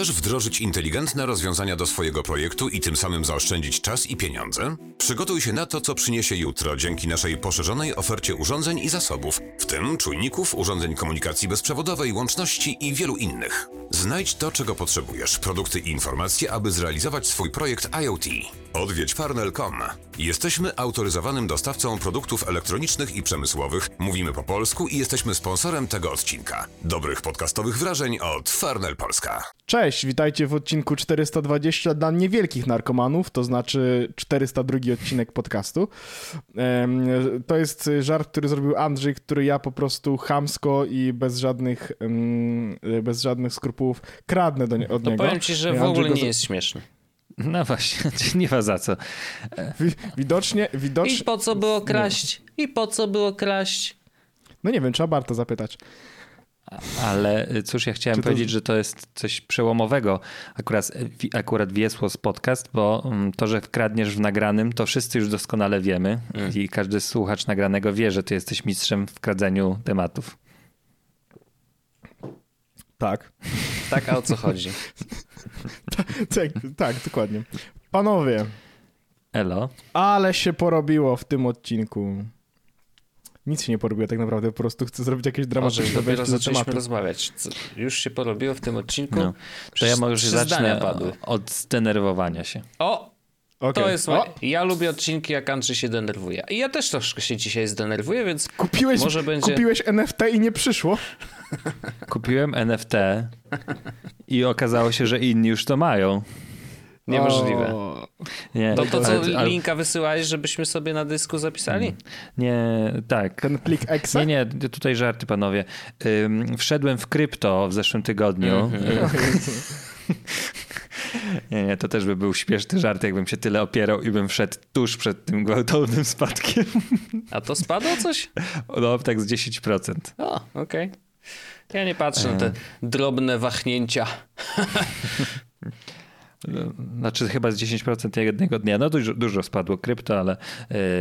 Chcesz wdrożyć inteligentne rozwiązania do swojego projektu i tym samym zaoszczędzić czas i pieniądze? Przygotuj się na to, co przyniesie jutro dzięki naszej poszerzonej ofercie urządzeń i zasobów, w tym czujników, urządzeń komunikacji bezprzewodowej, łączności i wielu innych. Znajdź to, czego potrzebujesz, produkty i informacje, aby zrealizować swój projekt IoT. Odwiedź farnel.com. Jesteśmy autoryzowanym dostawcą produktów elektronicznych i przemysłowych, mówimy po polsku i jesteśmy sponsorem tego odcinka. Dobrych podcastowych wrażeń od Farnel Polska. Cześć, witajcie w odcinku 420 dla niewielkich narkomanów, to znaczy 402 odcinek podcastu. To jest żart, który zrobił Andrzej, który ja po prostu chamsko i bez żadnych, bez żadnych skrupułów kradnę do nie, od No niego. powiem ci, że w ogóle nie za- jest śmieszny. No właśnie, nie ma za co. Wi- Widocznie, I widocznie... po co było kraść? I po co było kraść? No nie wiem, trzeba Barta zapytać. Ale y, cóż, ja chciałem to- powiedzieć, że to jest coś przełomowego. Akurat, wi- akurat wiesło z podcast, bo mm, to, że wkradniesz w nagranym, to wszyscy już doskonale wiemy i każdy słuchacz nagranego wie, że ty jesteś mistrzem w kradzeniu tematów. Tak. Tak, a o co chodzi? tak, tak, dokładnie. Panowie, No. Elo? ale się porobiło w tym odcinku. Nic się nie porobiło tak naprawdę, po prostu chcę zrobić jakieś Może dramatyczne dopiero wejście do zaczęliśmy tematu. rozmawiać. Co już się porobiło w tym odcinku? No. To ja może zacznę padły. od zdenerwowania się. O, Okej. to jest O, moje. Ja lubię odcinki, jak Andrzej się denerwuje. I ja też troszkę się dzisiaj zdenerwuję, więc Kupiłeś, Może będzie- kupiłeś NFT i nie przyszło. Kupiłem NFT i okazało się, że inni już to mają. niemożliwe. O, Nie, To to, co ale- ale- linka wysyłałeś, żebyśmy sobie na dysku zapisali? Nie, tak. Ten plik Exe? Nie, nie, tutaj żarty, panowie. Ym, wszedłem w krypto w zeszłym tygodniu. Mhm. nie, nie, to też by był śmieszny żart, jakbym się tyle opierał i bym wszedł tuż przed tym gwałtownym spadkiem. A to spadło coś? No, tak z 10%. O, okej. Ja nie patrzę E. na te drobne wahnięcia. Znaczy chyba z 10% jednego dnia. No dużo, dużo spadło krypto, ale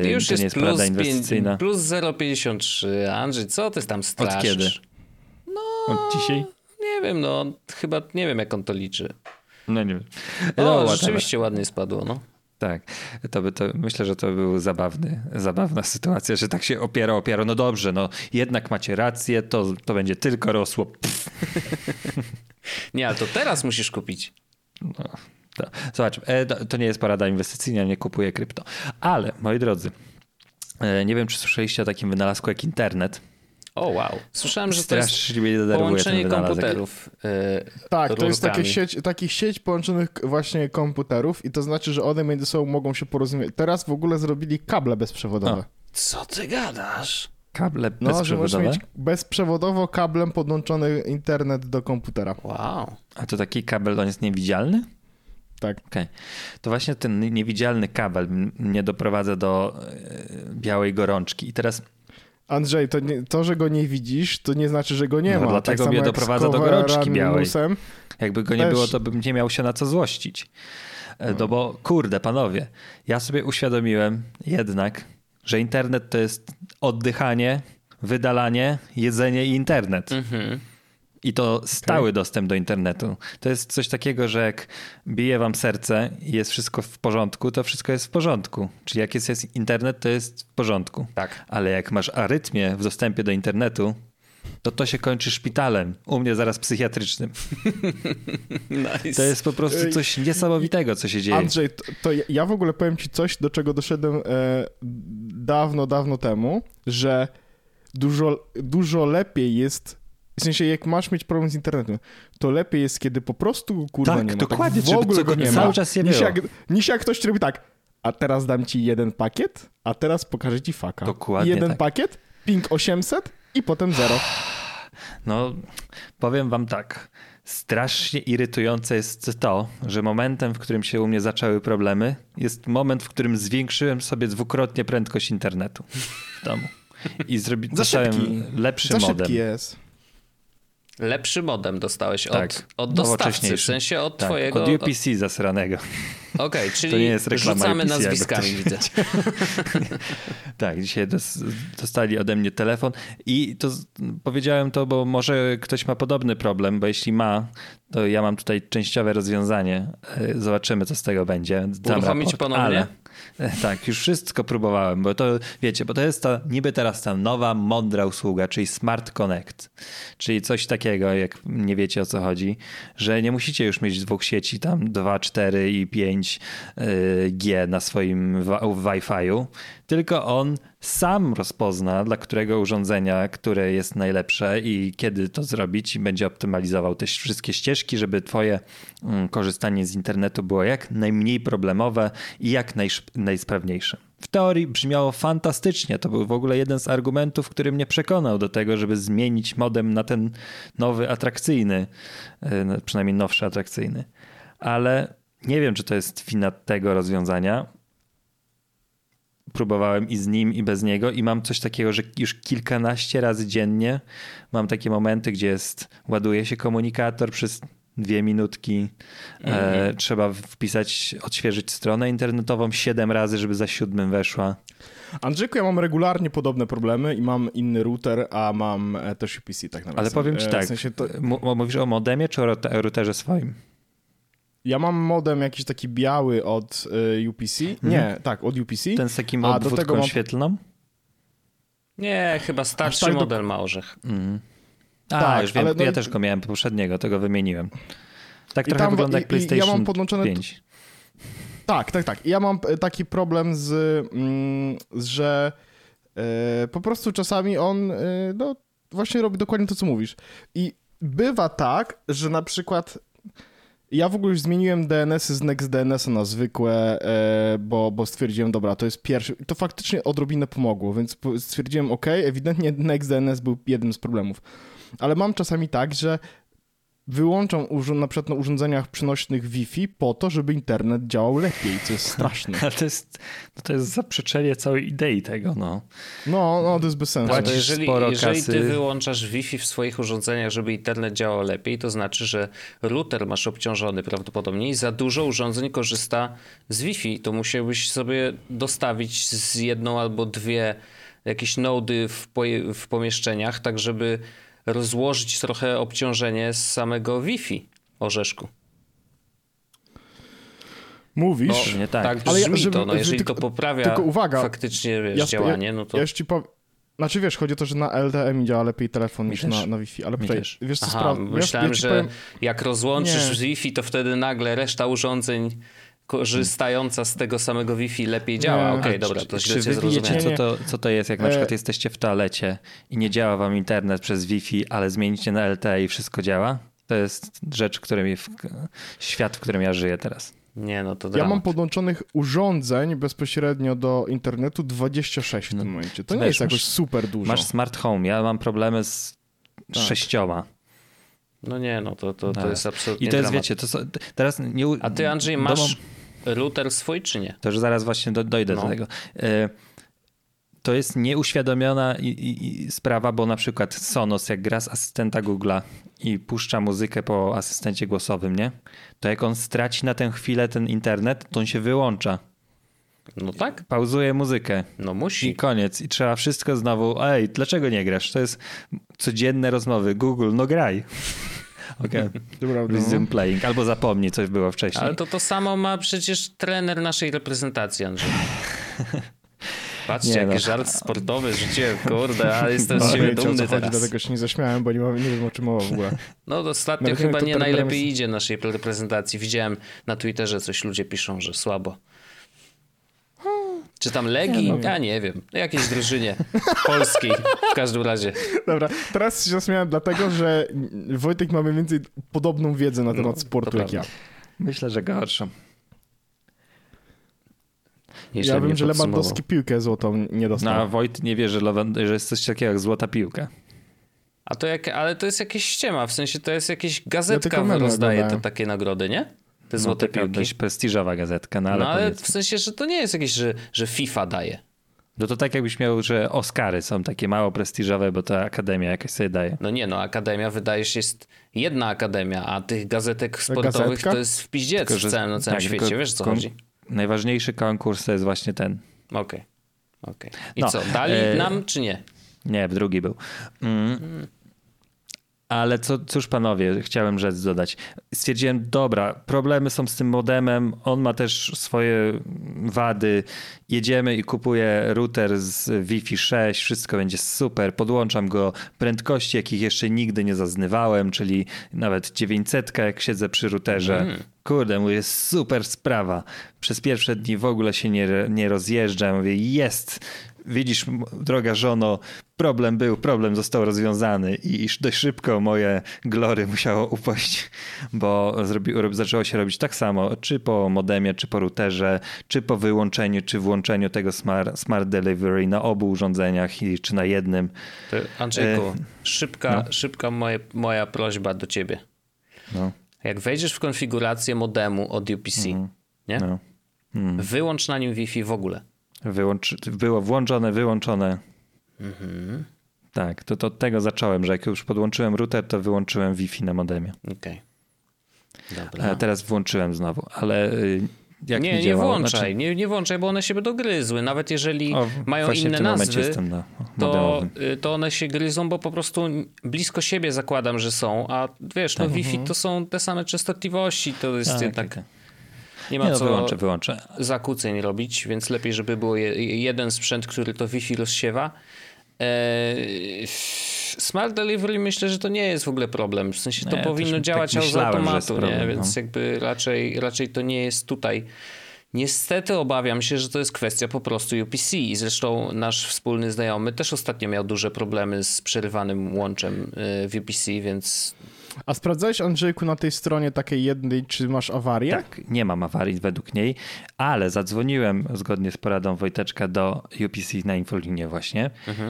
yy, Już to nie jest jest plus, pięć- inwestycyjna. plus 0,53. Andrzej, co ty tam straszysz? Od kiedy? Od dzisiaj? Nie wiem, no chyba nie wiem jak on to liczy. No nie wiem. No, whatever. rzeczywiście ładnie spadło, no. Tak, to by to, myślę, że to był zabawny, zabawna sytuacja, że tak się opiera, opiera. No dobrze, no jednak macie rację, to, to będzie tylko rosło. Pff, Nie, ale to teraz musisz kupić. to. Zobacz, e, to, nie jest porada inwestycyjna, nie kupuję krypto. Ale, moi drodzy, e, nie wiem, czy słyszeliście o takim wynalazku jak internet. O, wow. Słyszałem, że to jest Strasznie denerwuje ten połączenie komputerów. Yy, Tak, to jest takie sieć, takich sieć połączonych właśnie komputerów i to znaczy, że one między sobą mogą się porozumieć. Teraz w ogóle zrobili kable bezprzewodowe. Co ty gadasz? Kable No, że możesz bezprzewodowe. mieć bezprzewodowo kablem podłączony internet do komputera. Wow. A to taki kabel, on jest niewidzialny? Tak. Okej. To właśnie ten niewidzialny kabel mnie doprowadza do e, białej gorączki. I teraz Andrzej, to, nie, to, że go nie widzisz, to nie znaczy, że go nie No, ma. dlatego tak mnie doprowadza do gorączki białej. Coveranusem. Jakby go nie Też. było, to bym nie miał się na co złościć. E, No bo kurde, panowie, ja sobie uświadomiłem jednak, że internet to jest oddychanie, wydalanie, jedzenie i internet. Mhm. I to stały dostęp do internetu. To jest coś takiego, że jak bije wam serce i jest wszystko w porządku, to wszystko jest w porządku. Czyli jak jest, jest internet, to jest w porządku. Tak. Ale jak masz arytmię w dostępie do internetu, to to się kończy szpitalem. U mnie zaraz psychiatrycznym. Nice. To jest po prostu coś niesamowitego, co się dzieje. Andrzej, to, to ja- ja w ogóle powiem ci coś, do czego doszedłem e, dawno, dawno temu, że dużo, dużo lepiej jest, w sensie jak masz mieć problem z internetem, to lepiej jest, kiedy po prostu kurwa Tak, nie ma. dokładnie, w żeby ogóle go nie cały ma, czas nie niż jak, niż jak ktoś robi tak, a teraz dam ci jeden pakiet, a teraz pokażę ci faka. Dokładnie Jeden tak. pakiet, ping 800 i potem zero. No, powiem wam tak. Strasznie irytujące jest to, że momentem, w którym się u mnie zaczęły problemy, jest moment, w którym zwiększyłem sobie dwukrotnie prędkość internetu w domu. I zrobi, Za dostałem szybki. lepszy Za modem. szybki jest. Lepszy modem dostałeś Tak, od, od dostawcy, w sensie od Tak, twojego... od UPC zasranego. Okej, czyli To nie jest reklama rzucamy UPC, nazwiskami, widzę. Tak, dzisiaj dos, dostali ode mnie telefon i to powiedziałem to, bo może ktoś ma podobny problem, bo jeśli ma, to ja mam tutaj częściowe rozwiązanie. E, Zobaczymy, co z tego będzie. Dam Uruchomić raport, ponownie? Ale, tak, już wszystko próbowałem, bo to wiecie, bo to jest ta niby teraz ta nowa, mądra usługa, czyli Smart Connect. Czyli coś takiego, jak nie wiecie o co chodzi, że nie musicie już mieć dwóch sieci, tam 2, 4 i 5 G na swoim Wi-Fiu, tylko on sam rozpozna, dla którego urządzenia, które jest najlepsze i kiedy to zrobić i będzie optymalizował te wszystkie ścieżki, żeby twoje mm, korzystanie z internetu było jak najmniej problemowe i jak najsprawniejsze. W teorii brzmiało fantastycznie. To był w ogóle jeden z argumentów, który mnie przekonał do tego, żeby zmienić modem na ten nowy, atrakcyjny, e, przynajmniej nowszy, atrakcyjny. Ale nie wiem, czy to jest wina tego rozwiązania. Próbowałem i z nim, i bez niego, i mam coś takiego, że już kilkanaście razy dziennie mam takie momenty, gdzie jest, ładuje się komunikator przez dwie minutki. E, trzeba wpisać, odświeżyć stronę internetową siedem razy, żeby za siódmym weszła. Andrzejku, ja mam regularnie podobne problemy i mam inny router, a mam e, też UPC tak naprawdę. Ale powiem ci E, tak, W sensie to, mówisz o modemie czy o route- routerze swoim? Ja mam modem jakiś taki biały od e, UPC. Nie, tak, od UPC. Mhm. Ten z takim A, do obwódką tego mam- świetlną? Nie, chyba starszy tak do- model ma orzech. A, Tak, już wiem, ale no ja też go miałem poprzedniego, tego wymieniłem. Tak I trochę tam- wygląda i- jak i- i ja PlayStation mam podłączone- 5. Tak, tak, tak. Ja mam e, taki problem z, mm, z że e, po prostu czasami on e, no, właśnie robi dokładnie to, co mówisz. I bywa tak, że na przykład ja w ogóle już zmieniłem DNS-y z NextDNS-a na zwykłe, e, bo, bo stwierdziłem, dobra, to jest pierwszy. To faktycznie odrobinę pomogło, więc stwierdziłem, ok, ewidentnie NextDNS był jednym z problemów. Ale mam czasami tak, że wyłączam urzu- na przykład na urządzeniach przenośnych Wi-Fi po to, żeby internet działał lepiej, co jest straszne. Ale to jest, no to jest zaprzeczenie całej idei tego, no. No, no, to jest bez sensu. Płacisz jeżeli, sporo jeżeli kasy. ty wyłączasz Wi-Fi w swoich urządzeniach, żeby internet działał lepiej, to znaczy, że router masz obciążony prawdopodobnie i za dużo urządzeń korzysta z Wi-Fi. To musiałbyś sobie dostawić z jedną albo dwie jakieś nody w, poje- w pomieszczeniach, tak żeby rozłożyć trochę obciążenie z samego Wi-Fi orzeszku. Mówisz? nie tak. tak Ale ja- żeby- to. No, jeżeli tylko- to poprawia tylko uwaga, faktycznie wiesz, Ja- działanie, no to... Ja już ci powiem. Znaczy wiesz, chodzi o to, że na LTE działa lepiej telefon Mi niż też. na, na Wi-Fi, ale poczekaj, wiesz co Aha, sprawa... myślałem, ja, ci że powiem- jak rozłączysz Nie. z Wi-Fi, to wtedy nagle reszta urządzeń korzystająca z tego samego Wi-Fi lepiej działa. Nie. Okej, A dobra, to czy źle wy wiecie, co to, co to jest, jak na E- przykład jesteście w toalecie i nie działa wam internet przez Wi-Fi, ale zmienicie na LTE i wszystko działa? To jest rzecz, którym w, świat, w którym ja żyję teraz. Nie, no to Ja dramat. mam podłączonych urządzeń bezpośrednio do internetu 26 w tym momencie. To nie wiesz, jest jakoś masz- super dużo. Masz smart home, ja mam problemy z Tak. sześcioma. No nie, no to, to, to Tak. jest absolutnie I to jest, dramat. wiecie, to teraz nie... A ty, Andrzej, domom- masz router swój czy nie? To już zaraz właśnie do, dojdę No. do tego. E, To jest nieuświadomiona i, i, i sprawa, bo na przykład Sonos, jak gra z asystenta Google'a i puszcza muzykę po asystencie głosowym, nie? To jak on straci na tę chwilę ten internet, to on się wyłącza. No tak, Pauzuje muzykę no i musi. koniec. I trzeba wszystko znowu. Ej, dlaczego nie grasz? To jest codzienne rozmowy. Google, no graj. Okej. Dobra, no. Resume playing. Albo zapomnij, coś było wcześniej. Ale to to samo ma przecież trener naszej reprezentacji, Andrzej. Patrzcie, Nie jaki no. żart sportowy rzuciłem, kurde, ale jestem z No, siebie o co dumny chodzi, teraz. dlatego się nie zaśmiałem, bo nie, mam, nie wiem o czym mowa w ogóle. No to ostatnio Nawet chyba nie najlepiej jest. idzie naszej reprezentacji. Widziałem na Twitterze coś ludzie piszą, że słabo. Czy tam Legii? Ja nie wiem. Jakiejś drużynie polskiej w każdym razie. Dobra, teraz się zaśmiałem dlatego, że Wojtek ma mniej więcej podobną wiedzę na temat No, sportu jak ja. Myślę, że gorszą. Nieźle Ja wiem, że. Lewandowski piłkę złotą nie No, dostał. a Wojt nie wie, że, Lewand- że jest coś takiego jak złota piłka. A to jak, ale to jest jakieś ściema, w sensie to jest jakieś gazetka memy rozdaje te takie nagrody, nie? Te No, złote piłki. dość prestiżowa gazetka, no ale, No ale powiedzmy. w sensie, że to nie jest jakieś, że, że FIFA daje. No to tak jakbyś miał, że Oscary są takie mało prestiżowe, bo ta akademia jakaś sobie daje. No nie, no akademia wydaje się jest jedna akademia, a tych gazetek sportowych Gazetka? to jest w piździec Tylko, że- w całym, na całym tak, świecie, tylko wiesz co kon- chodzi? Najważniejszy konkurs to jest właśnie ten. Okej, okej. I No, co, dali e, nam czy nie? Nie, w drugi był. Mm. Ale co, cóż panowie, chciałem rzecz dodać. Stwierdziłem, dobra, problemy są z tym modemem, on ma też swoje wady. Jedziemy i kupuję router z Wi-Fi 6, wszystko będzie super. Podłączam go prędkości, jakich jeszcze nigdy nie zaznywałem, czyli nawet 900, jak siedzę przy routerze. Kurde, mówię, super sprawa. Przez pierwsze dni w ogóle się nie, nie rozjeżdżam. Mówię, jest, widzisz, droga żono, problem był, problem został rozwiązany i dość szybko moje glory musiało upaść, bo zrobi, rob- zaczęło się robić tak samo, czy po modemie, czy po routerze, czy po wyłączeniu, czy włączeniu tego smart, smart delivery na obu urządzeniach, i, czy na jednym. Andrzejku, E, szybka, szybka moje, moja prośba do ciebie. No, Jak wejdziesz w konfigurację modemu od UPC, nie? no. wyłącz na nim Wi-Fi w ogóle. Wyłącz, było włączone, wyłączone. Tak, to, to od tego zacząłem, że jak już podłączyłem router, to wyłączyłem Wi-Fi na modemie. Okej. Dobra. teraz włączyłem znowu, ale y, jak nie, nie, nie włączaj, znaczy- nie, nie włączaj, bo one się będą gryzły. Nawet jeżeli O, mają inne tym momencie nazwy, jestem na to, y, to one się gryzą, bo po prostu blisko siebie zakładam, że są, a wiesz, no Wi-Fi to są te same częstotliwości, to jest Tak, jednak, tak. Nie ma Nie no, co wyłączę, wyłączę. zakłóceń robić, więc lepiej, żeby było je, jeden sprzęt, który to Wi-Fi rozsiewa. Eee, Smart Delivery myślę, że to nie jest w ogóle problem. W sensie to Nie, powinno też tak działać z myślałem, automatu, nie? problem, więc no. jakby raczej, raczej to nie jest tutaj. Niestety obawiam się, że to jest kwestia po prostu UPC. I zresztą nasz wspólny znajomy też ostatnio miał duże problemy z przerywanym łączem e, w UPC, więc A sprawdzałeś, Andrzejku, na tej stronie takiej jednej, czy masz awarię? Tak, nie mam awarii według niej, ale zadzwoniłem zgodnie z poradą Wojteczka do UPC na infolinię właśnie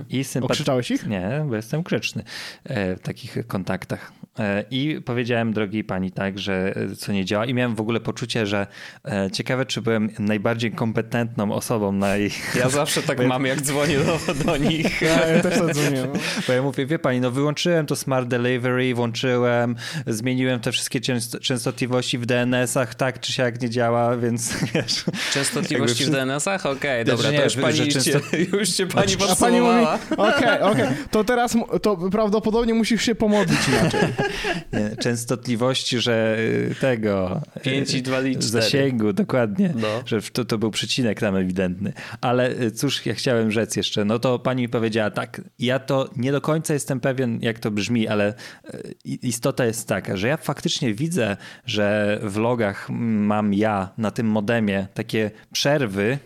i sympaty... Okrzyczałeś ich? Nie, bo jestem grzeczny e, w takich kontaktach. E, I powiedziałem drogiej pani tak, że e, co nie działa i miałem w ogóle poczucie, że ciekawe, czy byłem najbardziej kompetentną osobą na jej... ja zawsze tak mam, jak dzwonię do, do nich. Ja, ja też zadzwoniłem. Bo ja mówię, wie pani, no wyłączyłem to Smart Delivery, włączyłem, zmieniłem te wszystkie często- częstotliwości w DNS-ach, tak czy siak nie działa, więc wiesz... Częstotliwości w Jakby DNS-ach? Okej, Znaczy dobra, nie, to już że pani, często- już się pani A pani mówi, okej, okej, to teraz to prawdopodobnie musisz się pomodlić inaczej. Nie, częstotliwości, że y, tego. y, 5 i 2 i 4. Zasięgu, dokładnie. No. Że to, to był przecinek tam ewidentny. Ale y, cóż, ja chciałem rzec jeszcze. No to pani mi powiedziała tak. Ja to nie do końca jestem pewien, jak to brzmi, ale y, istota jest taka, że ja faktycznie widzę, że w logach mam ja na tym modemie takie przerwy,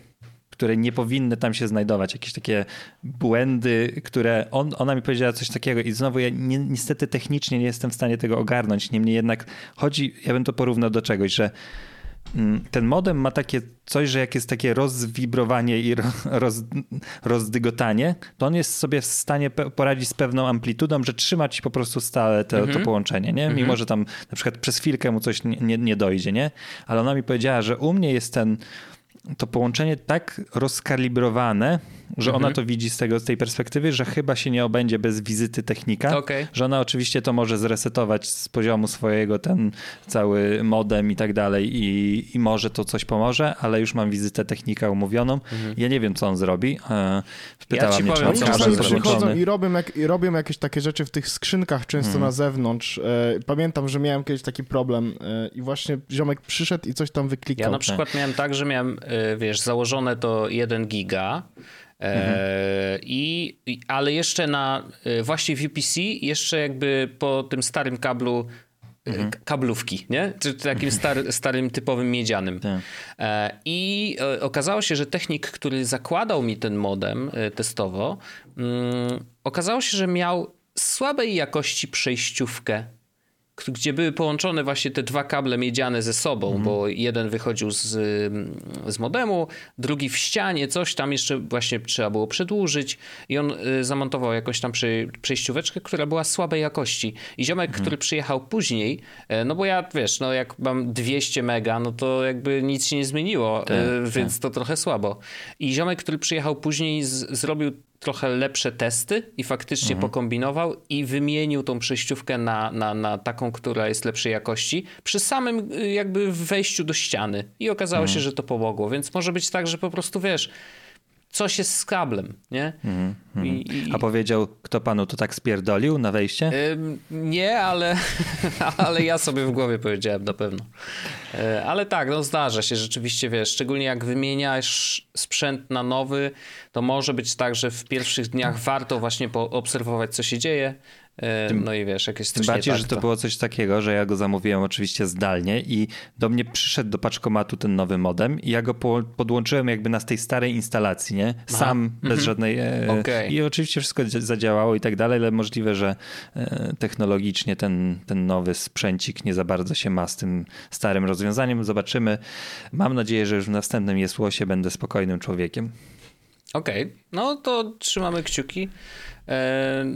które nie powinny tam się znajdować, jakieś takie błędy, które on, ona mi powiedziała coś takiego i znowu ja ni niestety technicznie nie jestem w stanie tego ogarnąć, niemniej jednak chodzi, ja bym to porównał do czegoś, że ten modem ma takie coś, że jak jest takie rozwibrowanie i ro- roz, rozdygotanie, to on jest sobie w stanie poradzić z pewną amplitudą, że trzyma ci po prostu stale to, to połączenie, nie? Mimo, że tam na przykład przez chwilkę mu coś nie, nie, nie dojdzie, nie? Ale ona mi powiedziała, że u mnie jest ten to połączenie tak rozkalibrowane, że Mhm. ona to widzi z, tego, z tej perspektywy, że chyba się nie obędzie bez wizyty technika. Okej. Że ona oczywiście to może zresetować z poziomu swojego ten cały modem i tak dalej i, i może to coś pomoże, ale już mam wizytę technika umówioną. Ja nie wiem, co on zrobi. E, Wpytała Mhm. Ja ci mnie, powiem, czy co Czasami zrobić. przychodzą i robią, jak, i robią jakieś takie rzeczy w tych skrzynkach często Mhm. na zewnątrz. E, Pamiętam, że miałem kiedyś taki problem e, i właśnie ziomek przyszedł i coś tam wyklikał. Ja na przykład miałem tak, że miałem, wiesz, założone to 1 giga, e, i, ale jeszcze na, e, właśnie w UPC, jeszcze jakby po tym starym kablu, e, k- kablówki, nie? Czy takim star, starym, typowym miedzianym. Tak. E, I okazało się, że technik, który zakładał mi ten modem testowo, mm, okazało się, że miał słabej jakości przejściówkę gdzie były połączone właśnie te dwa kable miedziane ze sobą, bo jeden wychodził z, z modemu, drugi w ścianie, coś tam jeszcze właśnie trzeba było przedłużyć i on y, zamontował jakąś tam przy, przejścióweczkę, która była słabej jakości. I ziomek, który przyjechał później, e, no bo ja, wiesz, no jak mam 200 mega, no to jakby nic się nie zmieniło, Tak, e, więc to trochę słabo. I ziomek, który przyjechał później z, zrobił trochę lepsze testy i faktycznie pokombinował i wymienił tą przejściówkę na, na, na taką, która jest lepszej jakości przy samym y, jakby wejściu do ściany. I okazało się, że to pomogło, więc może być tak, że po prostu wiesz, coś jest z kablem, nie? I, i, A powiedział, kto panu to tak spierdolił na wejście? Ym, Nie, ale, ale ja sobie w głowie powiedziałem na pewno. E, Ale tak, no zdarza się rzeczywiście, wiesz, szczególnie jak wymieniasz sprzęt na nowy, to może być tak, że w pierwszych dniach warto właśnie poobserwować, co się dzieje. E, No i wiesz, jak jest Tym bardziej, tak, że to było coś takiego, że ja go zamówiłem oczywiście zdalnie i do mnie przyszedł do paczkomatu ten nowy modem i ja go po, podłączyłem jakby na tej starej instalacji, nie? Sam, bez żadnej... E, Mhm. Okej. I oczywiście wszystko dzia- zadziałało i tak dalej, ale możliwe, że e, technologicznie ten, ten nowy sprzęcik nie za bardzo się ma z tym starym rozwiązaniem. Zobaczymy. Mam nadzieję, że już w następnym Jesłosie będę spokojnym człowiekiem. Okej, no to trzymamy kciuki,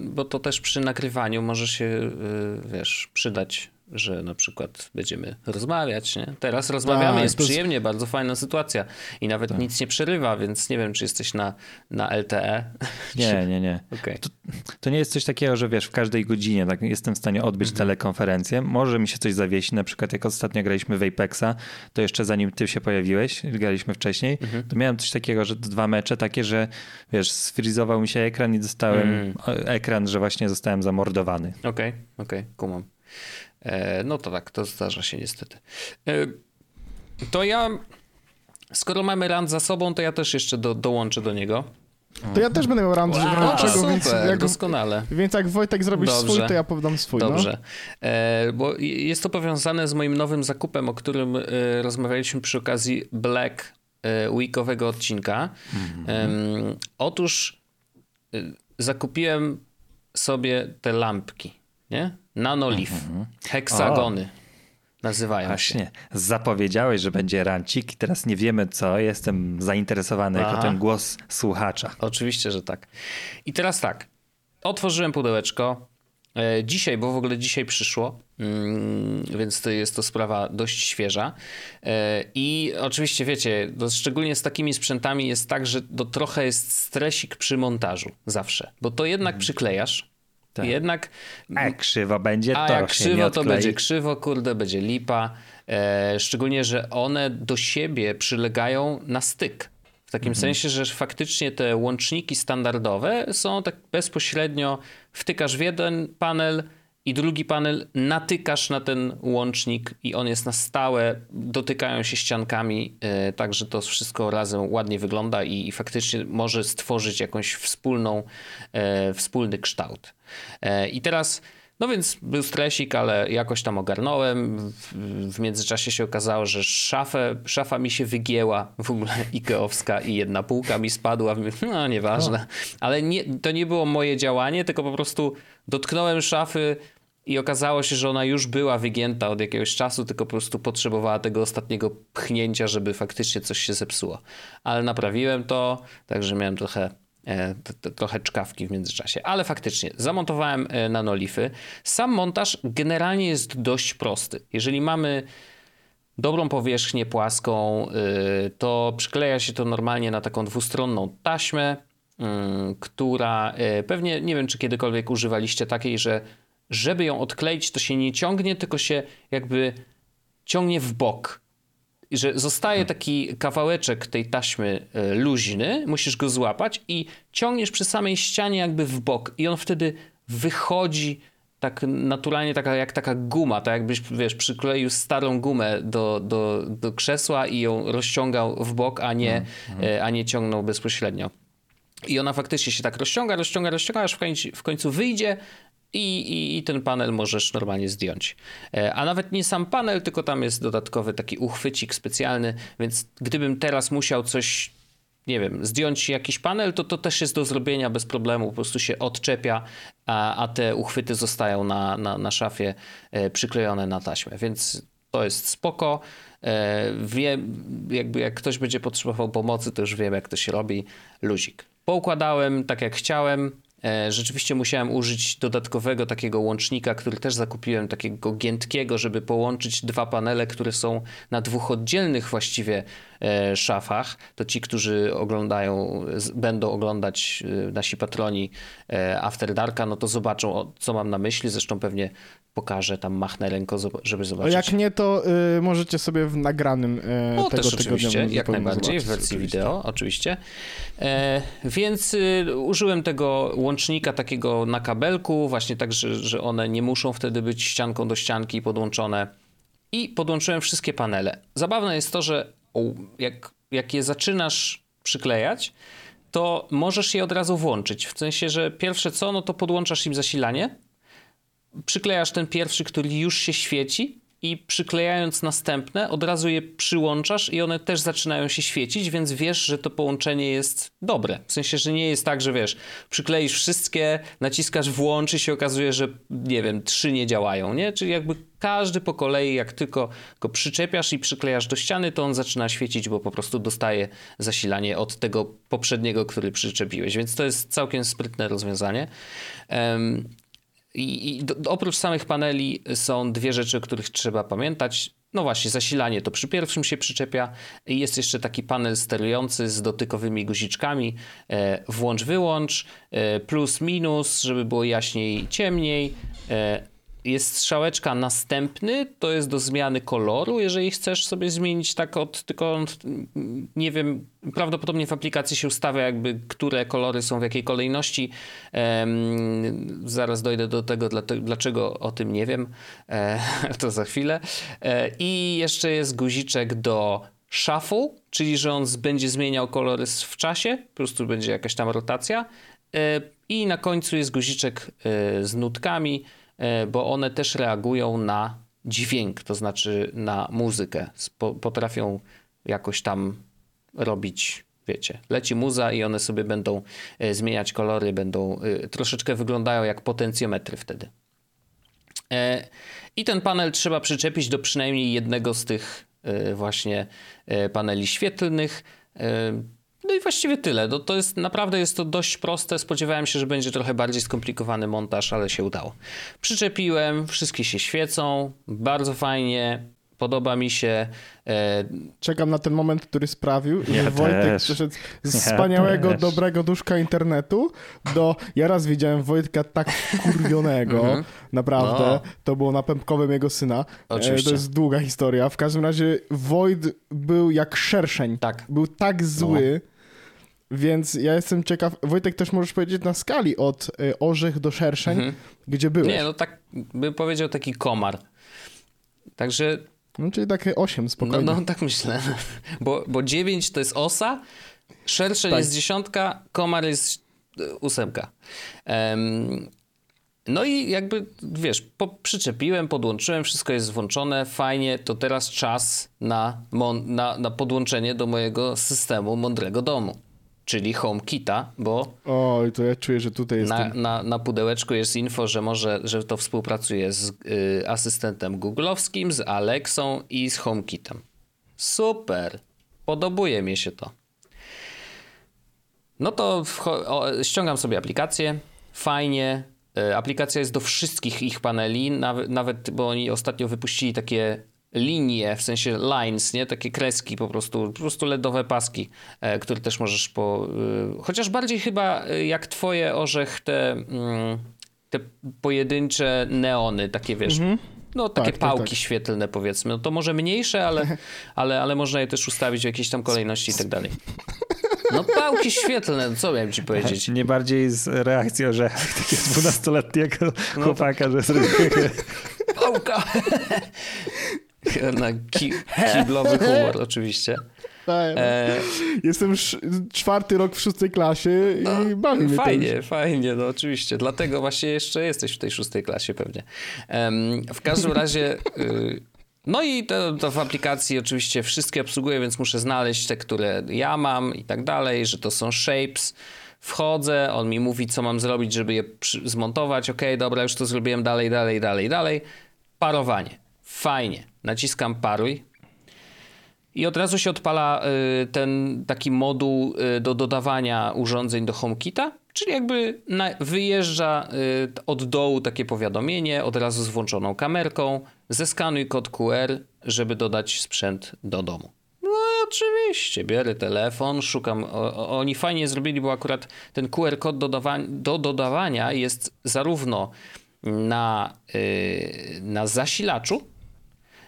bo to też przy nagrywaniu może się, e, wiesz, przydać, że na przykład będziemy rozmawiać, nie? Teraz rozmawiamy, Tak, jest to jest- przyjemnie, bardzo fajna sytuacja i nawet nic nie przerywa, więc nie wiem, czy jesteś na, na LTE. Nie, nie, nie. Okej. To, to nie jest coś takiego, że wiesz, w każdej godzinie tak, jestem w stanie odbyć Mhm. telekonferencję. Może mi się coś zawiesi, na przykład jak ostatnio graliśmy w Apexa, to jeszcze zanim ty się pojawiłeś, graliśmy wcześniej, Mhm. to miałem coś takiego, że dwa mecze takie, że wiesz, sfrizował mi się ekran i dostałem e, ekran, że właśnie zostałem zamordowany. Okej, okej, kumam. E, no to tak, to zdarza się niestety. E, to ja, skoro mamy rand za sobą, to ja też jeszcze do, dołączę do niego. To ja też będę miał rand, wow, czego, super, więc jak, doskonale. więc jak Wojtek zrobisz Dobrze. swój, to ja powiem swój. no. Dobrze. E, bo jest to powiązane z moim nowym zakupem, o którym e, rozmawialiśmy przy okazji Black e, Weekowego odcinka. Em, otóż e, zakupiłem sobie te lampki, nie? Nanolif. Heksagony nazywają się. Właśnie, zapowiedziałeś, że będzie rancik i teraz nie wiemy co, jestem zainteresowany jako Aha. ten głos słuchacza. Oczywiście, że tak. I teraz tak. Otworzyłem pudełeczko. e, Dzisiaj, bo w ogóle dzisiaj przyszło, mm, więc to jest to sprawa dość świeża. E, I oczywiście wiecie, no szczególnie z takimi sprzętami jest tak, że to trochę jest stresik przy montażu zawsze, bo to jednak przyklejasz. Tak. Jednak A jak krzywo będzie, a to jak krzywo, to będzie krzywo, kurde, będzie lipa. E, szczególnie, że one do siebie przylegają na styk. W takim Mhm. sensie, że faktycznie te łączniki standardowe są tak bezpośrednio, wtykasz w jeden panel i drugi panel natykasz na ten łącznik i on jest na stałe, dotykają się ściankami, e, tak że to wszystko razem ładnie wygląda i, i faktycznie może stworzyć jakąś wspólną, e, wspólny kształt. E, I teraz no więc był stresik, ale jakoś tam ogarnąłem. W, w międzyczasie się okazało, że szafę, szafa mi się wygięła w ogóle Ikeowska i jedna półka mi spadła. No nieważne. Ale nie, to nie było moje działanie, tylko po prostu dotknąłem szafy i okazało się, że ona już była wygięta od jakiegoś czasu, tylko po prostu potrzebowała tego ostatniego pchnięcia, żeby faktycznie coś się zepsuło. Ale naprawiłem to, także miałem trochę e, trochę czkawki w międzyczasie. Ale faktycznie, zamontowałem e, nanolify. Sam montaż generalnie jest dość prosty. Jeżeli mamy dobrą powierzchnię płaską, y, to przykleja się to normalnie na taką dwustronną taśmę, ym, która pewnie, nie wiem czy kiedykolwiek używaliście takiej, że żeby ją odkleić, to się nie ciągnie, tylko się jakby ciągnie w bok. I że zostaje taki kawałeczek tej taśmy e, luźny, musisz go złapać i ciągniesz przy samej ścianie jakby w bok i on wtedy wychodzi tak naturalnie, taka, jak taka guma, tak jakbyś, wiesz, przykleił starą gumę do, do, do krzesła i ją rozciągał w bok, a nie, e, a nie ciągnął bezpośrednio. I ona faktycznie się tak rozciąga, rozciąga, rozciąga, aż w końcu, w końcu wyjdzie i, i, i ten panel możesz normalnie zdjąć. E, A nawet nie sam panel, tylko tam jest dodatkowy taki uchwycik specjalny, więc gdybym teraz musiał coś, nie wiem, zdjąć jakiś panel, to to też jest do zrobienia bez problemu, po prostu się odczepia a, a te uchwyty zostają na, na, na szafie e, przyklejone na taśmę, więc to jest spoko. E, wiem, jakby jak ktoś będzie potrzebował pomocy, to już wiem, jak to się robi. Luzik. Poukładałem tak, jak chciałem. E, rzeczywiście musiałem użyć dodatkowego takiego łącznika, który też zakupiłem, takiego giętkiego, żeby połączyć dwa panele, które są na dwóch oddzielnych właściwie e, szafach. To ci, którzy oglądają, będą oglądać e, nasi patroni After Darka, no to zobaczą, co mam na myśli. Zresztą pewnie pokażę, tam machnę ręką, żeby zobaczyć. A jak nie, to y, możecie sobie w nagranym y, no, tego też oczywiście, jak najbardziej, w wersji oczywiście. wideo, oczywiście. E, więc y, użyłem tego łącznika takiego na kabelku, właśnie tak, że, że one nie muszą wtedy być ścianką do ścianki podłączone. I podłączyłem wszystkie panele. Zabawne jest to, że jak, jak je zaczynasz przyklejać, to możesz je od razu włączyć. W sensie, że pierwsze co, no to podłączasz im zasilanie, przyklejasz ten pierwszy, który już się świeci i przyklejając następne, od razu je przyłączasz i one też zaczynają się świecić, więc wiesz, że to połączenie jest dobre. W sensie, że nie jest tak, że wiesz, przykleisz wszystkie, naciskasz włącz i się okazuje, że nie wiem, trzy nie działają, nie? Czyli jakby każdy po kolei, jak tylko go przyczepiasz i przyklejasz do ściany, to on zaczyna świecić, bo po prostu dostaje zasilanie od tego poprzedniego, który przyczepiłeś. Więc to jest całkiem sprytne rozwiązanie. Um, i, I, do, oprócz samych paneli są dwie rzeczy, o których trzeba pamiętać. No właśnie, zasilanie to przy pierwszym się przyczepia. Jest jeszcze taki panel sterujący z dotykowymi guziczkami. E, włącz, wyłącz, e, plus, minus, żeby było jaśniej, ciemniej. E, jest strzałeczka następny, to jest do zmiany koloru, jeżeli chcesz sobie zmienić tak od, tylko nie wiem, prawdopodobnie w aplikacji się ustawia jakby, które kolory są w jakiej kolejności. Zaraz dojdę do tego, dlaczego o tym nie wiem, e, to za chwilę. E, I jeszcze jest guziczek do shuffle, czyli że on będzie zmieniał kolory w czasie, po prostu będzie jakaś tam rotacja. E, I na końcu jest guziczek e, z nutkami, bo one też reagują na dźwięk, to znaczy na muzykę. Potrafią jakoś tam robić, wiecie, leci muza i one sobie będą e, zmieniać kolory, będą e, troszeczkę wyglądają jak potencjometry wtedy. I ten panel trzeba przyczepić do przynajmniej jednego z tych właśnie paneli świetlnych. No i właściwie tyle. No to jest naprawdę jest to dość proste. Spodziewałem się, że będzie trochę bardziej skomplikowany montaż, ale się udało. Przyczepiłem, wszystkie się świecą, bardzo fajnie. Podoba mi się. E... Czekam na ten moment, który sprawił, ja że Wojtek też. przeszedł z ja wspaniałego, też. dobrego duszka internetu do. Ja raz widziałem Wojtka tak kurwionego, mhm. naprawdę. No. To było na pępkowym jego syna. E, Oczywiście. To jest długa historia. W każdym razie Wojt był jak szerszeń. Tak. Był tak zły. No więc ja jestem ciekaw, Wojtek też możesz powiedzieć na skali od y, orzech do szerszeń, mhm. gdzie byłeś. Nie, no tak bym powiedział taki komar. Także... No czyli takie 8 spokojnie. No, no tak myślę. Bo, bo 9 to jest osa, szerszeń tak. jest dziesiątka, komar jest y, ósemka. Um, no i jakby, wiesz, po, przyczepiłem, podłączyłem, wszystko jest włączone, fajnie, to teraz czas na, na, na podłączenie do mojego systemu mądrego domu czyli HomeKita, bo Oj, to ja czuję, że tutaj jest. Na, na, na pudełeczku jest info, że może, że to współpracuje z y, asystentem googlowskim, z Alexą i z HomeKitem. Super. Podobuje mi się to. No to o, ściągam sobie aplikację. Fajnie. Y, aplikacja jest do wszystkich ich paneli, nawet, nawet bo oni ostatnio wypuścili takie linie, w sensie lines, nie? Takie kreski po prostu, po prostu LEDowe paski, e, które też możesz po... E, chociaż bardziej chyba e, jak twoje orzech te, mm, te pojedyncze neony, takie wiesz... Mhm. No, takie tak, pałki tak, tak. świetlne, powiedzmy. No to może mniejsze, ale, ale, ale można je też ustawić w jakiejś tam kolejności i tak dalej. No pałki świetlne, co miałem ci powiedzieć? Nie bardziej z reakcji orzechów takiego dwunastoletniego no chłopaka, to... że zrobił... Pałka! Na ki kiblowy humor oczywiście. Tak. E... Jestem czwarty rok w szóstej klasie i no, bawi mnie Fajnie, fajnie, no oczywiście. Dlatego właśnie jeszcze jesteś w tej szóstej klasie pewnie. Um, w każdym razie... Y no i to, to, w aplikacji oczywiście wszystkie obsługuję, więc muszę znaleźć te, które ja mam i tak dalej, że to są shapes. Wchodzę, on mi mówi, co mam zrobić, żeby je zmontować. Ok, dobra, już to zrobiłem dalej, dalej, dalej, dalej. Parowanie. Fajnie. Naciskam paruj. I od razu się odpala y, ten taki moduł y, do dodawania urządzeń do HomeKita, czyli jakby wyjeżdża y, od dołu takie powiadomienie, od razu z włączoną kamerką, zeskanuj kod QR, żeby dodać sprzęt do domu. No oczywiście, biorę telefon, szukam. O, oni fajnie zrobili, bo akurat ten QR kod do dodawania jest zarówno na, na zasilaczu,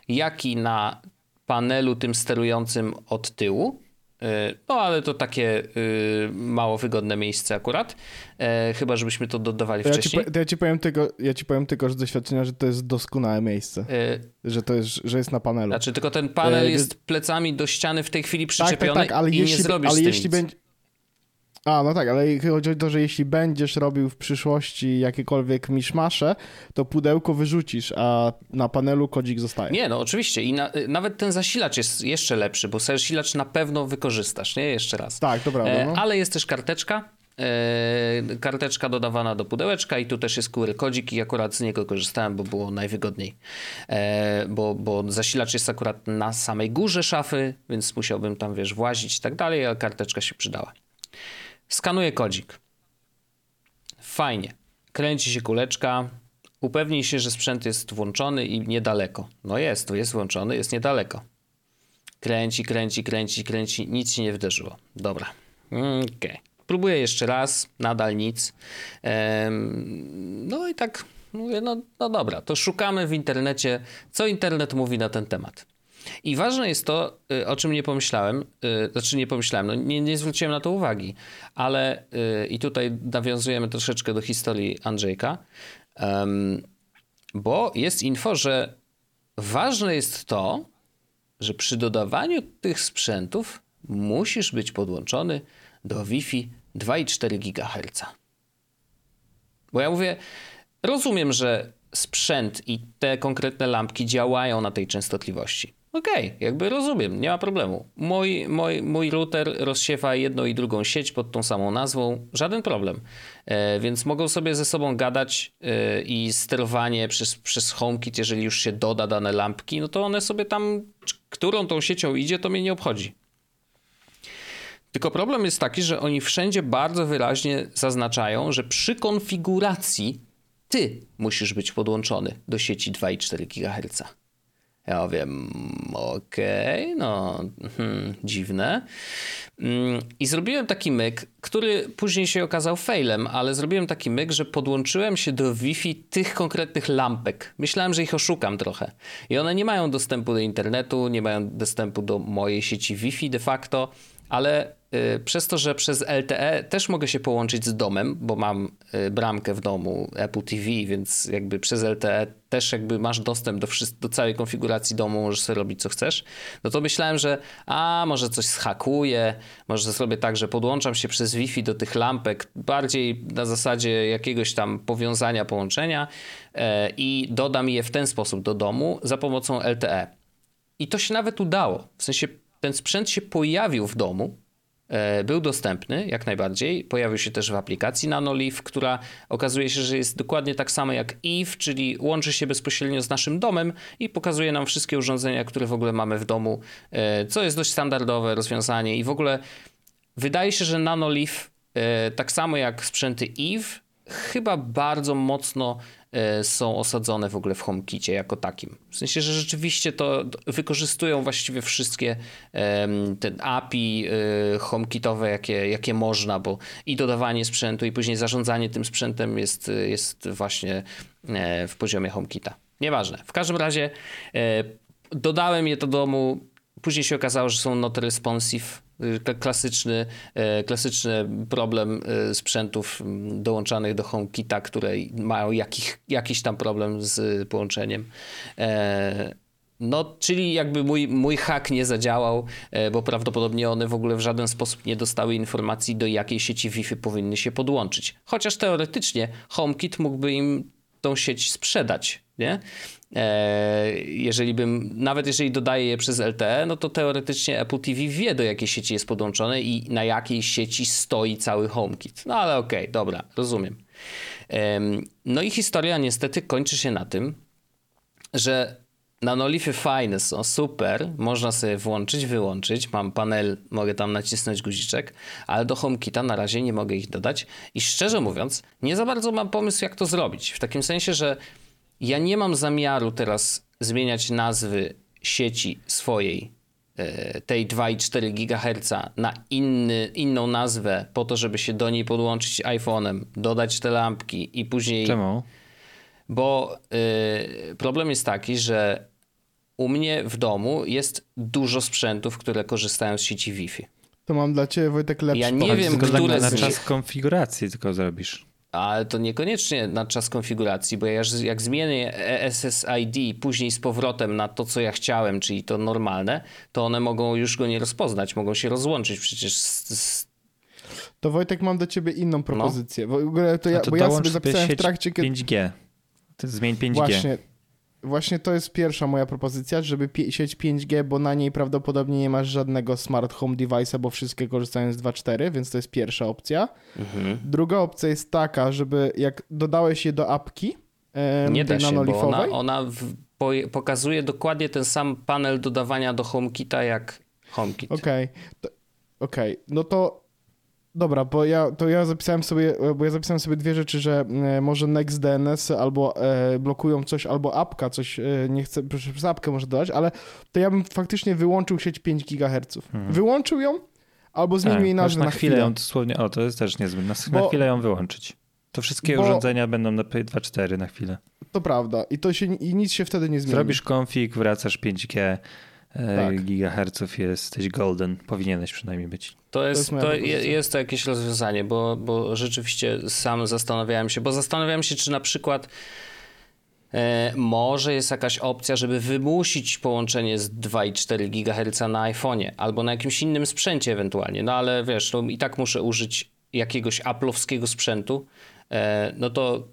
jak i na panelu tym sterującym od tyłu. E, no, ale to takie y, mało wygodne miejsce akurat. E, chyba, żebyśmy to dodawali to wcześniej. Ja ci, ja, ci powiem tylko, ja ci powiem tylko, że z doświadczenia, że to jest doskonałe miejsce. E, że to jest, że jest na panelu. Znaczy, tylko ten panel e, jest plecami do ściany w tej chwili przyczepiony tak, tak, tak, ale i jeśli, nie zrobisz ale jeśli będzie a, no tak, ale chodzi o to, że jeśli będziesz robił w przyszłości jakiekolwiek miszmasze, to pudełko wyrzucisz, a na panelu kodzik zostaje. Nie, no oczywiście i na, nawet ten zasilacz jest jeszcze lepszy, bo zasilacz na pewno wykorzystasz, nie? Jeszcze raz. Tak, to prawda. No. E, ale jest też karteczka, e, karteczka dodawana do pudełeczka i tu też jest QR kodzik i akurat z niego korzystałem, bo było najwygodniej. E, bo, bo zasilacz jest akurat na samej górze szafy, więc musiałbym tam, wiesz, włazić i tak dalej, a karteczka się przydała. Skanuję kodzik. Fajnie. Kręci się kuleczka. Upewnij się, że sprzęt jest włączony i niedaleko. No jest, tu jest włączony, jest niedaleko. Kręci, kręci, kręci, kręci. Nic się nie wydarzyło. Dobra. Okej. Okay. Próbuję jeszcze raz. Nadal nic. no i tak mówię, no, no dobra, to szukamy w internecie, co internet mówi na ten temat. I ważne jest to, y, o czym nie pomyślałem, y, znaczy nie pomyślałem, no nie, nie zwróciłem na to uwagi, ale y, i tutaj nawiązujemy troszeczkę do historii Andrzejka, bo jest info, że ważne jest to, że przy dodawaniu tych sprzętów musisz być podłączony do Wi-Fi 2,4 GHz. Bo ja mówię, rozumiem, że sprzęt i te konkretne lampki działają na tej częstotliwości. Okej, okay, jakby rozumiem, nie ma problemu. Mój, mój, mój router rozsiewa jedną i drugą sieć pod tą samą nazwą, żaden problem. E, więc mogą sobie ze sobą gadać e, i sterowanie przez, przez HomeKit, jeżeli już się doda dane lampki, no to one sobie tam, którą tą siecią idzie, to mnie nie obchodzi. Tylko problem jest taki, że oni wszędzie bardzo wyraźnie zaznaczają, że przy konfiguracji ty musisz być podłączony do sieci 2,4 GHz. Ja wiem, okej, okay, no hmm, dziwne. Mm, I zrobiłem taki myk, który później się okazał failem, ale zrobiłem taki myk, że podłączyłem się do Wi-Fi tych konkretnych lampek. Myślałem, że ich oszukam trochę. I one nie mają dostępu do internetu, nie mają dostępu do mojej sieci Wi-Fi de facto, ale Y, przez to, że przez LTE też mogę się połączyć z domem, bo mam y, bramkę w domu Apple TV, więc jakby przez LTE też jakby masz dostęp do, do całej konfiguracji domu, możesz sobie robić co chcesz, no to myślałem, że a może coś schakuję, może zrobię tak, że podłączam się przez Wi-Fi do tych lampek, bardziej na zasadzie jakiegoś tam powiązania, połączenia e, i dodam je w ten sposób do domu za pomocą LTE. I to się nawet udało, w sensie ten sprzęt się pojawił w domu, E, był dostępny jak najbardziej. Pojawił się też w aplikacji NanoLeaf, która okazuje się, że jest dokładnie tak samo jak Eve, czyli łączy się bezpośrednio z naszym domem i pokazuje nam wszystkie urządzenia, które w ogóle mamy w domu, e, co jest dość standardowe rozwiązanie i w ogóle wydaje się, że NanoLeaf e, tak samo jak sprzęty Eve chyba bardzo mocno są osadzone w ogóle w HomeKicie jako takim. W sensie, że rzeczywiście to wykorzystują właściwie wszystkie te API e, HomeKitowe, jakie, jakie można, bo i dodawanie sprzętu, i później zarządzanie tym sprzętem jest, jest właśnie e, w poziomie HomeKita. Nieważne. W każdym razie dodałem je do domu. Później się okazało, że są not responsive klasyczny, e, klasyczny problem e, sprzętów dołączanych do HomeKita, które mają jakich, jakiś tam problem z połączeniem. E, no, czyli jakby mój, mój hack nie zadziałał, bo prawdopodobnie one w ogóle w żaden sposób nie dostały informacji, do jakiej sieci Wi-Fi powinny się podłączyć. Chociaż teoretycznie HomeKit mógłby im tą sieć sprzedać, nie? E, jeżeli bym, nawet jeżeli dodaję je przez LTE, no to teoretycznie Apple TV wie do jakiej sieci jest podłączone i na jakiej sieci stoi cały HomeKit. No ale okej, okay, dobra, rozumiem. No i historia niestety kończy się na tym, że nanolify fajne są, super, można sobie włączyć, wyłączyć, mam panel, mogę tam nacisnąć guziczek, ale do HomeKita na razie nie mogę ich dodać i szczerze mówiąc, nie za bardzo mam pomysł jak to zrobić, w takim sensie, że ja nie mam zamiaru teraz zmieniać nazwy sieci swojej, e, tej 2,4 GHz na inny, inną nazwę po to, żeby się do niej podłączyć iPhone'em, dodać te lampki i później... Czemu? Bo y, problem jest taki, że u mnie w domu jest dużo sprzętów, które korzystają z sieci Wi-Fi. To mam dla ciebie, Wojtek, lepszy Ja nie wiem, tylko które na z czas konfiguracji tylko zrobisz. Ale to niekoniecznie na czas konfiguracji, bo ja jak zmienię SSID później z powrotem na to, co ja chciałem, czyli to normalne, to one mogą już go nie rozpoznać, mogą się rozłączyć przecież z, z... To Wojtek, mam do ciebie inną propozycję. No. W ogóle to ja, to bo ja sobie zapisałem w trakcie... Kiedy... 5G. To zmień 5G. Właśnie, Właśnie to jest pierwsza moja propozycja, żeby sieć 5G, bo na niej prawdopodobnie nie masz żadnego smart home device'a, bo wszystkie korzystają z 2.4, więc to jest pierwsza opcja. Mhm. Druga opcja jest taka, żeby jak dodałeś je do apki, e, nie da się, bo ona, ona w, po, pokazuje dokładnie ten sam panel dodawania do HomeKita jak HomeKit. Okej, okay. okej, okay. no to Dobra, bo ja, to ja zapisałem sobie, bo ja zapisałem sobie dwie rzeczy, że e, może NextDNS albo e, blokują coś, albo apka coś, e, nie chcę, przez apkę może dodać, ale to ja bym faktycznie wyłączył sieć 5 GHz. Mhm. Wyłączył ją, albo zmienił tak, jej nazwę na, na chwilę. ją dosłownie, o to jest też niezłe, na, bo, na chwilę ją wyłączyć. To wszystkie bo, urządzenia będą na 2.4 na chwilę. To prawda i to się, i nic się wtedy nie zmieni. Zrobisz konfig, wracasz 5G, tak. gigaherców jesteś golden, powinieneś przynajmniej być. To jest, to, jest, to jest to jakieś rozwiązanie, bo, bo rzeczywiście sam zastanawiałem się, bo zastanawiałem się, czy na przykład e, może jest jakaś opcja, żeby wymusić połączenie z 2,4 GHz na iPhone'ie albo na jakimś innym sprzęcie ewentualnie, no ale wiesz, no i tak muszę użyć jakiegoś aplowskiego sprzętu, e, no to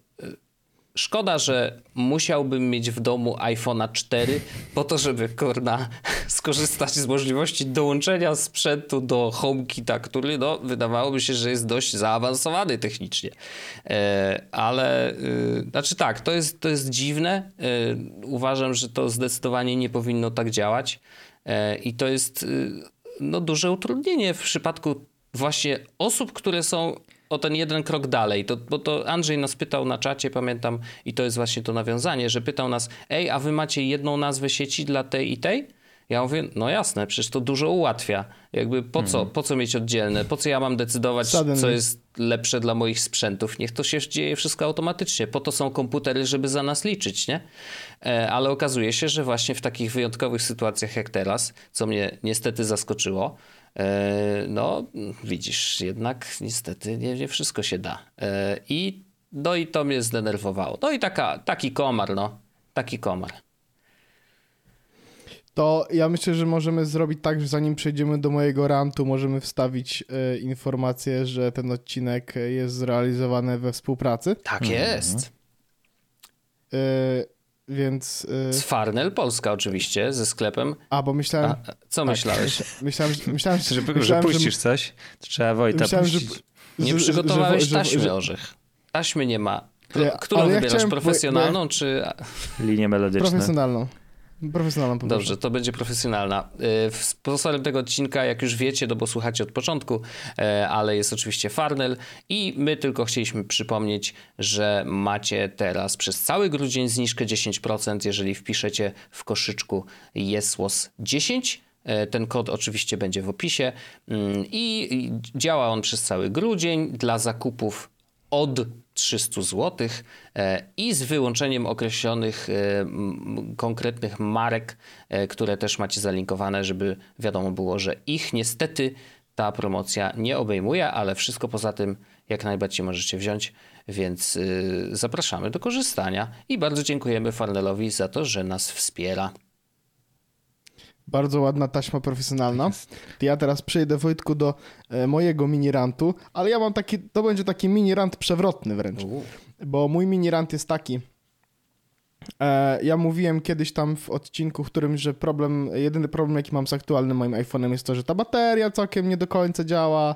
Szkoda, że musiałbym mieć w domu iPhone'a 4 po to, żeby kurna skorzystać z możliwości dołączenia sprzętu do HomeKita, który no, wydawałoby się, że jest dość zaawansowany technicznie. E, ale e, znaczy tak, to jest, to jest dziwne. E, uważam, że to zdecydowanie nie powinno tak działać e, i to jest e, no, duże utrudnienie w przypadku właśnie osób, które są o ten jeden krok dalej, to, bo to Andrzej nas pytał na czacie, pamiętam, i to jest właśnie to nawiązanie, że pytał nas, ej, a wy macie jedną nazwę sieci dla tej i tej? Ja mówię, no jasne, przecież to dużo ułatwia. Jakby po co, mhm. po co mieć oddzielne? Po co ja mam decydować, Suddenly. co jest lepsze dla moich sprzętów? Niech to się dzieje wszystko automatycznie. Po to są komputery, żeby za nas liczyć, nie? E, ale okazuje się, że właśnie w takich wyjątkowych sytuacjach jak teraz, co mnie niestety zaskoczyło, no, widzisz, jednak niestety nie, nie wszystko się da. E, I, no i to mnie zdenerwowało. No i taka, taki komar, no. Taki komar. To ja myślę, że możemy zrobić tak, że zanim przejdziemy do mojego rantu, możemy wstawić e, informację, że ten odcinek jest zrealizowany we współpracy. Tak mhm. jest. Więc... Yy... Z Farnell Polska oczywiście, ze sklepem. A, bo myślałem... A, co tak, myślałeś? Myślałem, że, myślałem, że, myślałem, że puścisz że... coś, to trzeba Wojta myślałem, puścić. Że, nie przygotowałeś że, taśmy, Orzech. Taśmy nie ma. Którą ja wybierasz, chciałem, profesjonalną bo, czy... Linię melodyczną. Profesjonalną. Profesjonalna po Dobrze, to będzie profesjonalna. Y, sponsorem tego odcinka, jak już wiecie, no bo słuchacie od początku, y, ale jest oczywiście Farnell i my tylko chcieliśmy przypomnieć, że macie teraz przez cały grudzień zniżkę 10%, jeżeli wpiszecie w koszyczku jesłos 10 y, ten kod oczywiście będzie w opisie. Mm, i działa on przez cały grudzień dla zakupów od 300 zł e, i z wyłączeniem określonych e, konkretnych marek, e, które też macie zalinkowane, żeby wiadomo było, że ich niestety ta promocja nie obejmuje, ale wszystko poza tym jak najbardziej możecie wziąć, więc zapraszamy do korzystania i bardzo dziękujemy Farnelowi za to, że nas wspiera. Bardzo ładna taśma profesjonalna. Ja teraz przejdę, Wojtku, do e, mojego mini rantu, ale ja mam taki, to będzie taki mini rant przewrotny wręcz. Bo mój mini rant jest taki, E, ja mówiłem kiedyś tam w odcinku, w którym, że problem, jedyny problem, jaki mam z aktualnym moim iPhone'em jest to, że ta bateria całkiem nie do końca działa,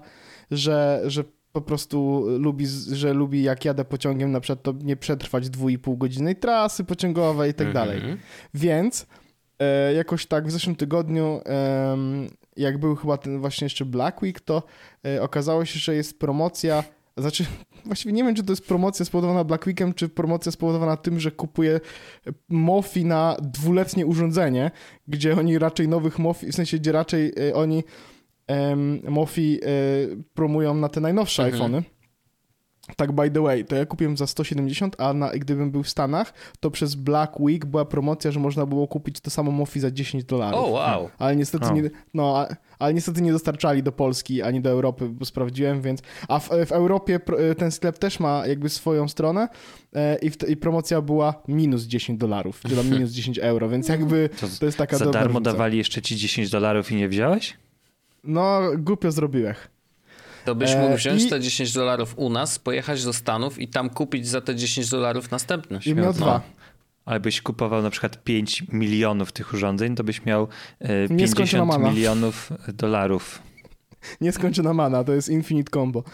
że, że po prostu lubi, że lubi jak jadę pociągiem na przykład to nie przetrwać 2,5 godzinnej trasy pociągowej i tak dalej. Mhm. Więc e, jakoś tak w zeszłym tygodniu, em, jak był chyba ten właśnie jeszcze Black Week, to e, okazało się, że jest promocja, znaczy właściwie nie wiem, czy to jest promocja spowodowana Black Weekiem, czy promocja spowodowana tym, że kupuję Mofi na dwuletnie urządzenie, gdzie oni raczej nowych Mofi, w sensie gdzie raczej e, oni Mofi e, promują na te najnowsze Mhm. iPhony. Tak by the way, to ja kupiłem za 170, a na, gdybym był w Stanach, to przez Black Week była promocja, że można było kupić to samo Mofi za 10 dolarów. O, wow. Ale niestety, O. nie, no, a- ale niestety nie dostarczali do Polski ani do Europy, bo sprawdziłem, więc. A w, w Europie pro- ten sklep też ma jakby swoją stronę e, i, w, i promocja była minus 10 dolarów, czy tam minus 10 euro, więc jakby To to jest taka Za dobra darmo różnica. dawali jeszcze ci 10 dolarów i nie wziąłeś? No, głupio zrobiłeś. To byś E, mógł wziąć i- te 10 dolarów u nas, pojechać do Stanów i tam kupić za te 10 dolarów następne. I miał No. dwa. Ale byś kupował na przykład 5 milionów tych urządzeń, to byś miał e, Nieskończona 50 mana. milionów dolarów. Nieskończona mana, to jest Infinite Combo.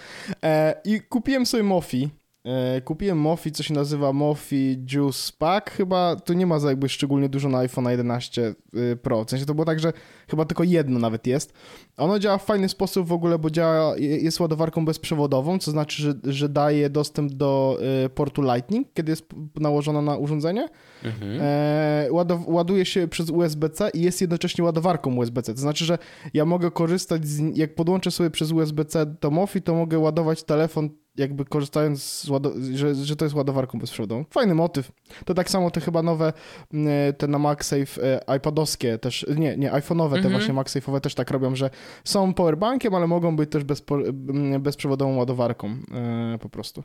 E, I kupiłem sobie Mofi. E, kupiłem Mofi, co się nazywa Mofi Juice Pack. Chyba to nie ma za jakby szczególnie dużo na iPhone 11 y, Pro. W sensie to było tak, że chyba tylko jedno nawet jest. Ono działa w fajny sposób w ogóle, bo działa, jest ładowarką bezprzewodową, co znaczy, że, że daje dostęp do y, portu Lightning, kiedy jest nałożona na urządzenie. Mhm. E, ładow- ładuje się przez USB-C i jest jednocześnie ładowarką USB-C. To znaczy, że ja mogę korzystać, z, jak podłączę sobie przez USB-C do Mofi, to mogę ładować telefon jakby korzystając z, że, że to jest ładowarką bezprzewodową. Fajny motyw. To tak samo te chyba nowe, m, te na MagSafe e, iPadowskie też, nie, nie, iPhone'owe, te Mhm. właśnie MagSafe'owe też tak robią, że są powerbankiem, ale mogą być też bezpo, m, bezprzewodową ładowarką e, po prostu.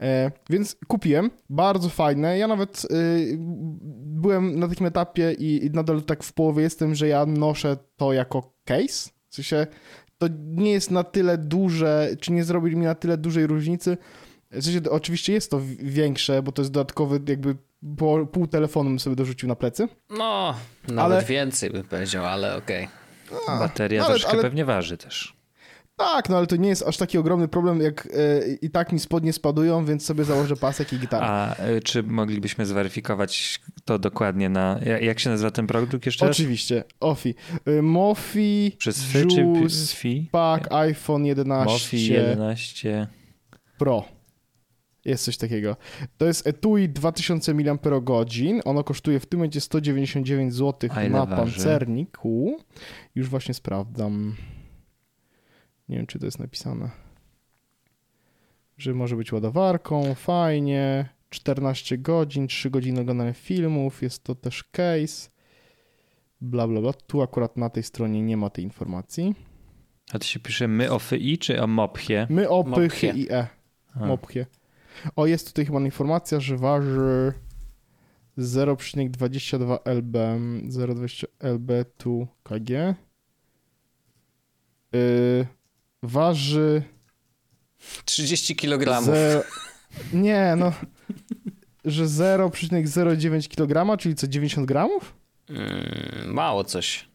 E, więc kupiłem, bardzo fajne. Ja nawet byłem na takim etapie i, i nadal tak w połowie jestem, że ja noszę to jako case. W sensie to nie jest na tyle duże, czy nie zrobi mi na tyle dużej różnicy. W sensie, oczywiście jest to większe, bo to jest dodatkowy jakby po, pół telefonu bym sobie dorzucił na plecy. No, nawet Ale- więcej bym powiedział, ale okej. Bateria ale- troszkę ale- pewnie waży też. Tak, no ale to nie jest aż taki ogromny problem, jak e, i tak mi spodnie spadują, więc sobie założę pasek i gitarę. A e, czy moglibyśmy zweryfikować to dokładnie na... ja- Jak się nazywa ten produkt jeszcze raz? Oczywiście, Ofi. Y, Mofi, Przez Fy czy? Pack, iPhone 11 Mofi 11. Pro. Jest coś takiego. To jest etui 2000 mAh. Ono kosztuje w tym momencie 199 zł na waży? pancerniku. Już właśnie sprawdzam. Nie wiem, czy to jest napisane. Że może być ładowarką, fajnie. 14 godzin, 3 godziny oglądania filmów, jest to też case. Bla, bla, bla. Tu akurat na tej stronie nie ma tej informacji. A to się pisze my o FI czy o MOPchie? My o pychy i e. Mopchie. O, jest tutaj chyba informacja, że waży 0,22 lb, 0,20 lb tu kg. Yy, waży 30 kg. ze... Nie, no, że 0,09 kg, czyli co, 90 gramów? Mm, mało coś.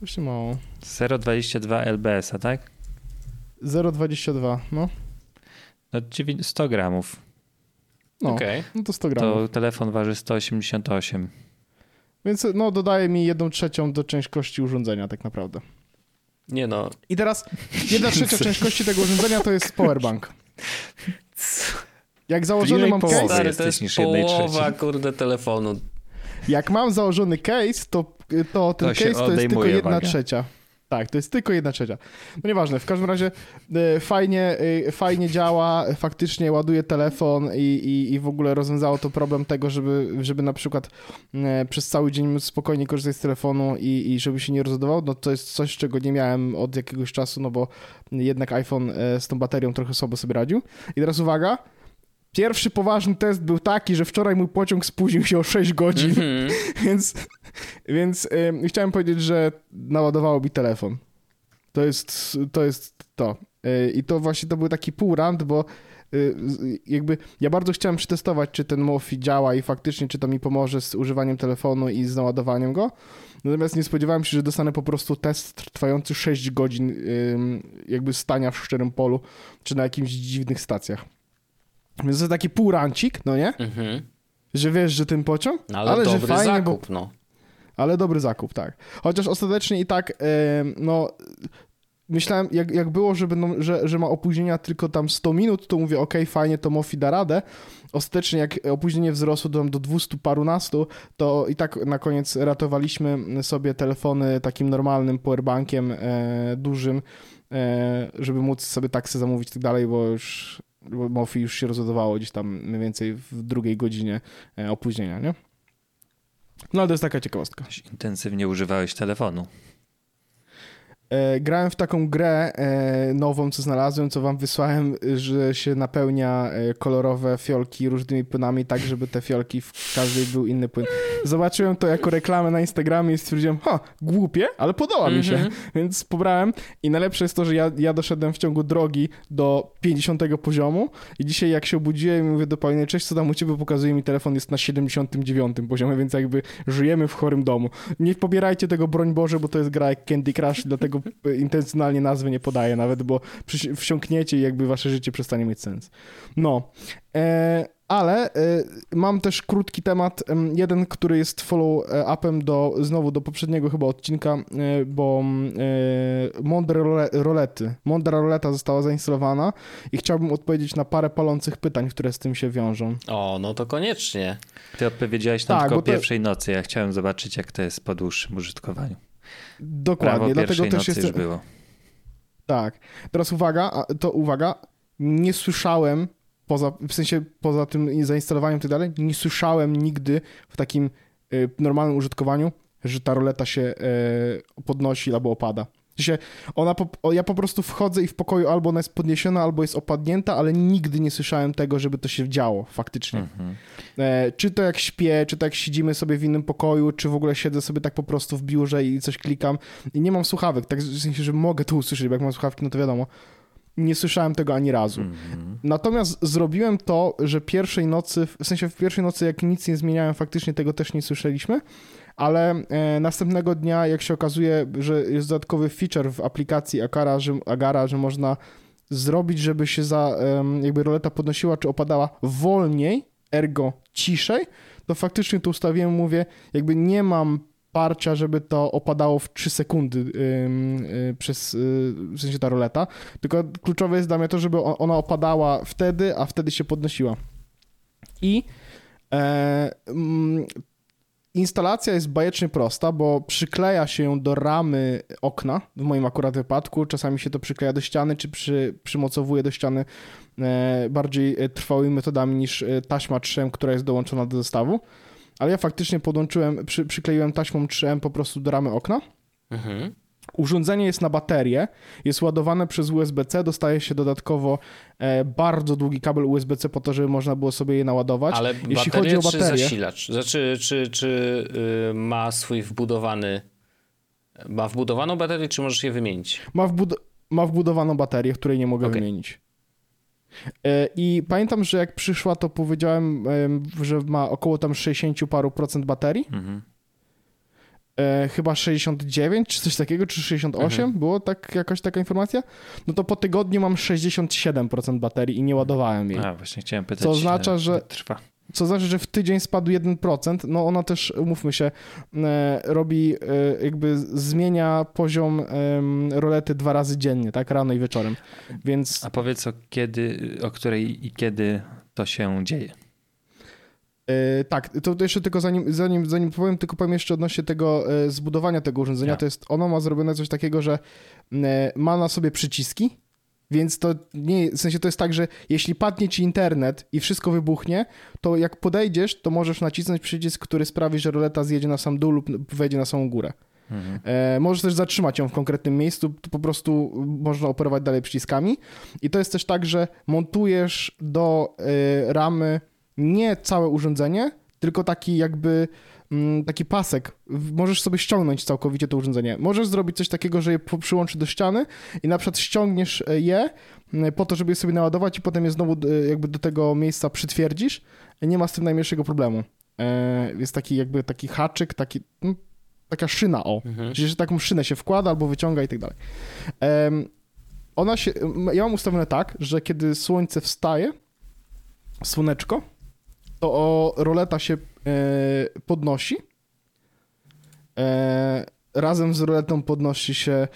Właśnie mało. 0,22 lbs, tak? 0,22, no. No dziewię- 100 gramów. No, Okej. no to 100 gramów. To telefon waży 188. Więc no, dodaje mi jedną trzecią do ciężkości urządzenia tak naprawdę. Nie no. I teraz jedna trzecia ciężkości tego urządzenia to jest powerbank. Jak założony mam połowy. case, Stary, to jest połowa, kurde, telefonu. jak mam założony case, to, to ten To case to jest tylko jedna trzecia. Tak, to jest tylko jedna trzecia. No nieważne, w każdym razie e, fajnie, e, fajnie działa, faktycznie ładuje telefon i, i, i w ogóle rozwiązało to problem tego, żeby, żeby na przykład e, przez cały dzień móc spokojnie korzystać z telefonu i, i żeby się nie rozładował. No to jest coś, czego nie miałem od jakiegoś czasu, no bo jednak iPhone z tą baterią trochę słabo sobie radził. I teraz uwaga, Pierwszy poważny test był taki, że wczoraj mój pociąg spóźnił się o 6 godzin, Mhm. więc, więc ym, chciałem powiedzieć, że naładowało mi telefon. To jest to. Jest to. Yy, I to właśnie to był taki pół rant, bo y, jakby ja bardzo chciałem przetestować, czy ten Mofi działa i faktycznie, czy to mi pomoże z używaniem telefonu i z naładowaniem go. Natomiast nie spodziewałem się, że dostanę po prostu test trwający 6 godzin jakby stania w szczerym polu, czy na jakimś dziwnych stacjach. Więc to jest taki półrancik, no nie? Mhm. Że wiesz, że ten pociąg, No, ale, ale że dobry fajnie, bo zakup, no. ale dobry zakup, tak. Chociaż ostatecznie i tak, e, no, myślałem, jak, jak było, że, będą, że, że ma opóźnienia tylko tam 100 minut, to mówię, okej, fajnie, to Mofi da radę. Ostatecznie, jak opóźnienie wzrosło do, do 200 parunastu, to i tak na koniec ratowaliśmy sobie telefony takim normalnym powerbankiem e, dużym, e, żeby móc sobie taksy zamówić i tak dalej, bo już bo Mofi już się rozładowało gdzieś tam mniej więcej w drugiej godzinie e, opóźnienia, nie? No ale to jest taka ciekawostka. Intensywnie używałeś telefonu. E, grałem w taką grę e, nową, co znalazłem, co wam wysłałem, że się napełnia e, kolorowe fiolki różnymi płynami, tak żeby te fiolki w każdej był inny płyn. Zobaczyłem to jako reklamę na Instagramie i stwierdziłem, ha, głupie, ale podoba mi się, Mhm. więc pobrałem i najlepsze jest to, że ja, ja doszedłem w ciągu drogi do 50 poziomu i dzisiaj jak się obudziłem i mówię do Pauliny, cześć, co tam u ciebie, pokazuje mi telefon, jest na 79 poziomie, więc jakby żyjemy w chorym domu. Nie pobierajcie tego, broń Boże, bo to jest gra jak Candy Crush, dlatego e, intencjonalnie nazwy nie podaję nawet, bo wsiąkniecie i jakby wasze życie przestanie mieć sens. No, e, ale e, mam też krótki temat, em, jeden, który jest follow-upem do, znowu do poprzedniego chyba odcinka, e, bo e, Mondre Role- Rolety, Mondra Roleta została zainstalowana i chciałbym odpowiedzieć na parę palących pytań, które z tym się wiążą. O, no to koniecznie. Ty odpowiedziałeś tam Tak, tylko to- pierwszej nocy. Ja chciałem zobaczyć, jak to jest po dłuższym użytkowaniu. Prawo Dokładnie, dlatego pierwszej też jestem... już było. Tak. Teraz uwaga, to uwaga, nie słyszałem, poza, w sensie poza tym zainstalowaniem i tak dalej, nie słyszałem nigdy w takim y, normalnym użytkowaniu, że ta roleta się y, podnosi albo opada. Sensie ona po, ja po prostu wchodzę i w pokoju albo ona jest podniesiona, albo jest opadnięta, ale nigdy nie słyszałem tego, żeby to się działo faktycznie. Mhm. E, czy to jak śpię, czy to jak siedzimy sobie w innym pokoju, czy w ogóle siedzę sobie tak po prostu w biurze i coś klikam i nie mam słuchawek, tak w sensie, że mogę to usłyszeć, bo jak mam słuchawki, no to wiadomo. Nie słyszałem tego ani razu. Mhm. Natomiast zrobiłem to, że pierwszej nocy, w sensie w pierwszej nocy, jak nic nie zmieniałem, faktycznie tego też nie słyszeliśmy, ale e, następnego dnia, jak się okazuje, że jest dodatkowy feature w aplikacji Agara, że, Agara, że można zrobić, żeby się za, jakby roleta podnosiła czy opadała wolniej, ergo ciszej, to faktycznie to ustawiłem, mówię, jakby nie mam parcia, żeby to opadało w 3 sekundy ym, y, przez, y, w sensie ta roleta, tylko kluczowe jest dla mnie to, żeby ona opadała wtedy, a wtedy się podnosiła. I instalacja jest bajecznie prosta, bo przykleja się ją do ramy okna, w moim akurat wypadku, czasami się to przykleja do ściany, czy przy, przymocowuje do ściany e, bardziej e, trwałymi metodami niż e, taśma 3M, która jest dołączona do zestawu. Ale ja faktycznie podłączyłem, przy, przykleiłem taśmą 3M po prostu do ramy okna. Mhm. Urządzenie jest na baterię, jest ładowane przez USB-C, dostaje się dodatkowo e, bardzo długi kabel USB-C po to, żeby można było sobie je naładować. Ale Jeśli chodzi o czy baterię, zasilacz? Znaczy, czy, czy y, ma swój wbudowany... Ma wbudowaną baterię, czy możesz je wymienić? ma, wbud- ma wbudowaną baterię, której nie mogę Okej. wymienić. E, I pamiętam, że jak przyszła, to powiedziałem, em, że ma około tam 60 paru procent baterii. Mhm. E, chyba 69 czy coś takiego, czy 68, Mhm. było tak, jakaś taka informacja, no to po tygodniu mam 67% baterii i nie ładowałem jej. A, właśnie chciałem pytać, Co oznacza, że- trwa. Co znaczy, że w tydzień spadł 1%, no ona też, umówmy się, e, robi, e, jakby zmienia poziom rolety dwa razy dziennie, tak, rano i wieczorem, więc A powiedz o kiedy, o której i kiedy to się dzieje. E, tak, to jeszcze tylko zanim, zanim, zanim powiem, tylko powiem jeszcze odnośnie tego e, zbudowania tego urządzenia, Tak. to jest, ono ma zrobione coś takiego, że e, ma na sobie przyciski, więc to nie, w sensie to jest tak, że jeśli padnie ci internet i wszystko wybuchnie, to jak podejdziesz, to możesz nacisnąć przycisk, który sprawi, że roleta zjedzie na sam dół lub wejdzie na samą górę. Mhm. E, możesz też zatrzymać ją w konkretnym miejscu, to po prostu można operować dalej przyciskami. I to jest też tak, że montujesz do ramy nie całe urządzenie, tylko taki jakby mm, taki pasek. Możesz sobie ściągnąć całkowicie to urządzenie. Możesz zrobić coś takiego, że je przyłączysz do ściany i na przykład ściągniesz e, je m, po to, żeby je sobie naładować i potem je znowu e, jakby do tego miejsca przytwierdzisz. Nie ma z tym najmniejszego problemu. E, Jest taki jakby taki haczyk, taki, mm, taka szyna, o. Mhm. Czyli, że taką szynę się wkłada albo wyciąga i tak dalej. Ona się, ja mam ustawione tak, że kiedy słońce wstaje, słoneczko, to o, roleta się e, podnosi. E, razem z roletą podnosi się.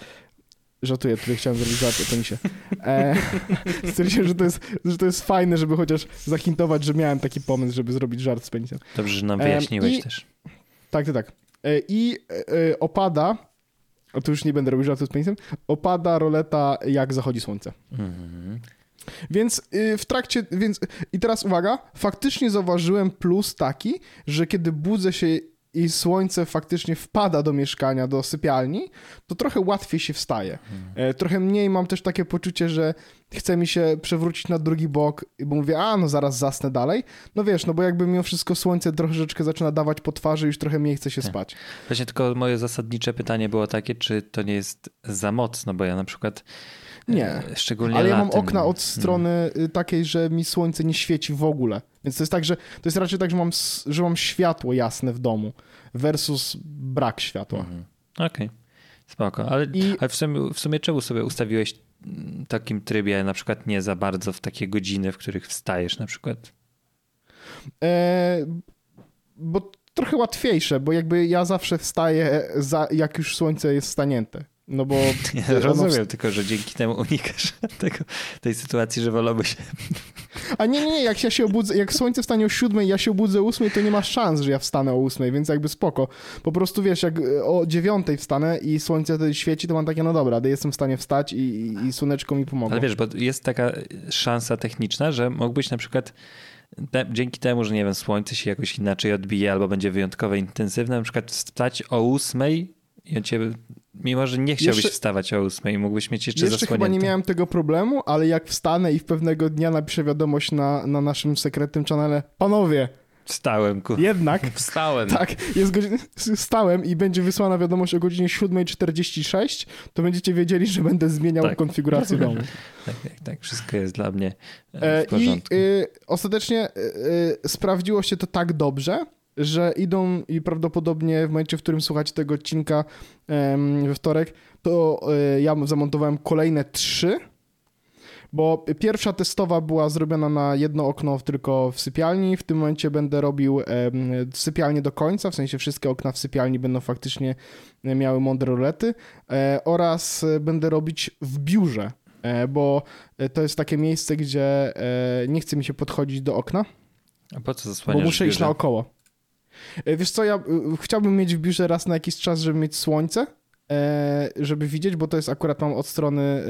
Żartuję, tutaj chciałem zrobić żart o penisie. E, stwierdziłem, że to, jest, że to jest fajne, żeby chociaż zahintować, że miałem taki pomysł, żeby zrobić żart z penisem. Dobrze, że nam Em, wyjaśniłeś i- też. Tak, tak, tak. E, I e, opada, o tu już nie będę robił żartu z penisem, opada roleta jak zachodzi słońce. Mhm. Więc y, w trakcie, więc i teraz uwaga, faktycznie zauważyłem plus taki, że kiedy budzę się i słońce faktycznie wpada do mieszkania, do sypialni, to trochę łatwiej się wstaje. E, Trochę mniej mam też takie poczucie, że chce mi się przewrócić na drugi bok, bo mówię, a no zaraz zasnę dalej. No wiesz, no bo jakby mimo wszystko słońce troszeczkę zaczyna dawać po twarzy, już trochę mniej chce się spać. Właśnie tylko moje zasadnicze pytanie było takie, czy to nie jest za mocno, bo ja na przykład Nie. e, szczególnie Ale ja mam latem, okna od strony y, takiej, że mi słońce nie świeci w ogóle. Więc to jest tak, że to jest raczej tak, że mam, że mam światło jasne w domu versus brak światła. Mhm. Okej, spoko. Ale, I- ale w, sumie, w sumie czemu sobie ustawiłeś w takim trybie, na przykład nie za bardzo w takie godziny, w których wstajesz na przykład? E, bo trochę łatwiejsze, bo jakby ja zawsze wstaję, za, jak już słońce jest stanięte. No bo Ja rozumiem, tylko że dzięki temu unikasz tego, tej sytuacji, że wolałbyś... A nie, nie, nie, jak ja się obudzę, jak słońce wstanie o siódmej, ja się obudzę o ósmej, to nie ma szans, że ja wstanę o ósmej, więc jakby spoko. Po prostu wiesz, jak e, o dziewiątej wstanę i słońce wtedy świeci, to mam takie, no dobra, jestem w stanie wstać i, i, i słoneczko mi pomogło. Ale wiesz, bo jest taka szansa techniczna, że mógłbyś na przykład te, dzięki temu, że nie wiem, słońce się jakoś inaczej odbije albo będzie wyjątkowo intensywne, na przykład wstać o ósmej i on cię, mimo że nie chciałbyś Jeszcze- wstać o ósmej, mógłbyś mieć jeszcze, Jeszcze chyba zasłonięte. nie miałem tego problemu, ale jak wstanę i w pewnego dnia napiszę wiadomość na, na naszym sekretnym kanale, panowie, Wstałem, ku... jednak, Wstałem. tak, jest godzina, stałem i będzie wysłana wiadomość o godzinie 7.46, to będziecie wiedzieli, że będę zmieniał Tak. konfigurację domu. Tak, tak, tak, wszystko jest dla mnie e, E, w porządku. I y, ostatecznie y, y, sprawdziło się to tak dobrze, że idą i prawdopodobnie w momencie, w którym słuchacie tego odcinka we wtorek, to y, ja zamontowałem kolejne trzy, bo pierwsza testowa była zrobiona na jedno okno tylko w sypialni. W tym momencie będę robił sypialnię do końca, w sensie wszystkie okna w sypialni będą faktycznie miały mądre rolety e, oraz e, będę robić w biurze, e, bo e, to jest takie miejsce, gdzie e, nie chce mi się podchodzić do okna, A po co bo zasłaniasz muszę iść naokoło. E, Wiesz co, ja y, chciałbym mieć w biurze raz na jakiś czas, żeby mieć słońce, e, żeby widzieć, bo to jest akurat mam od strony e,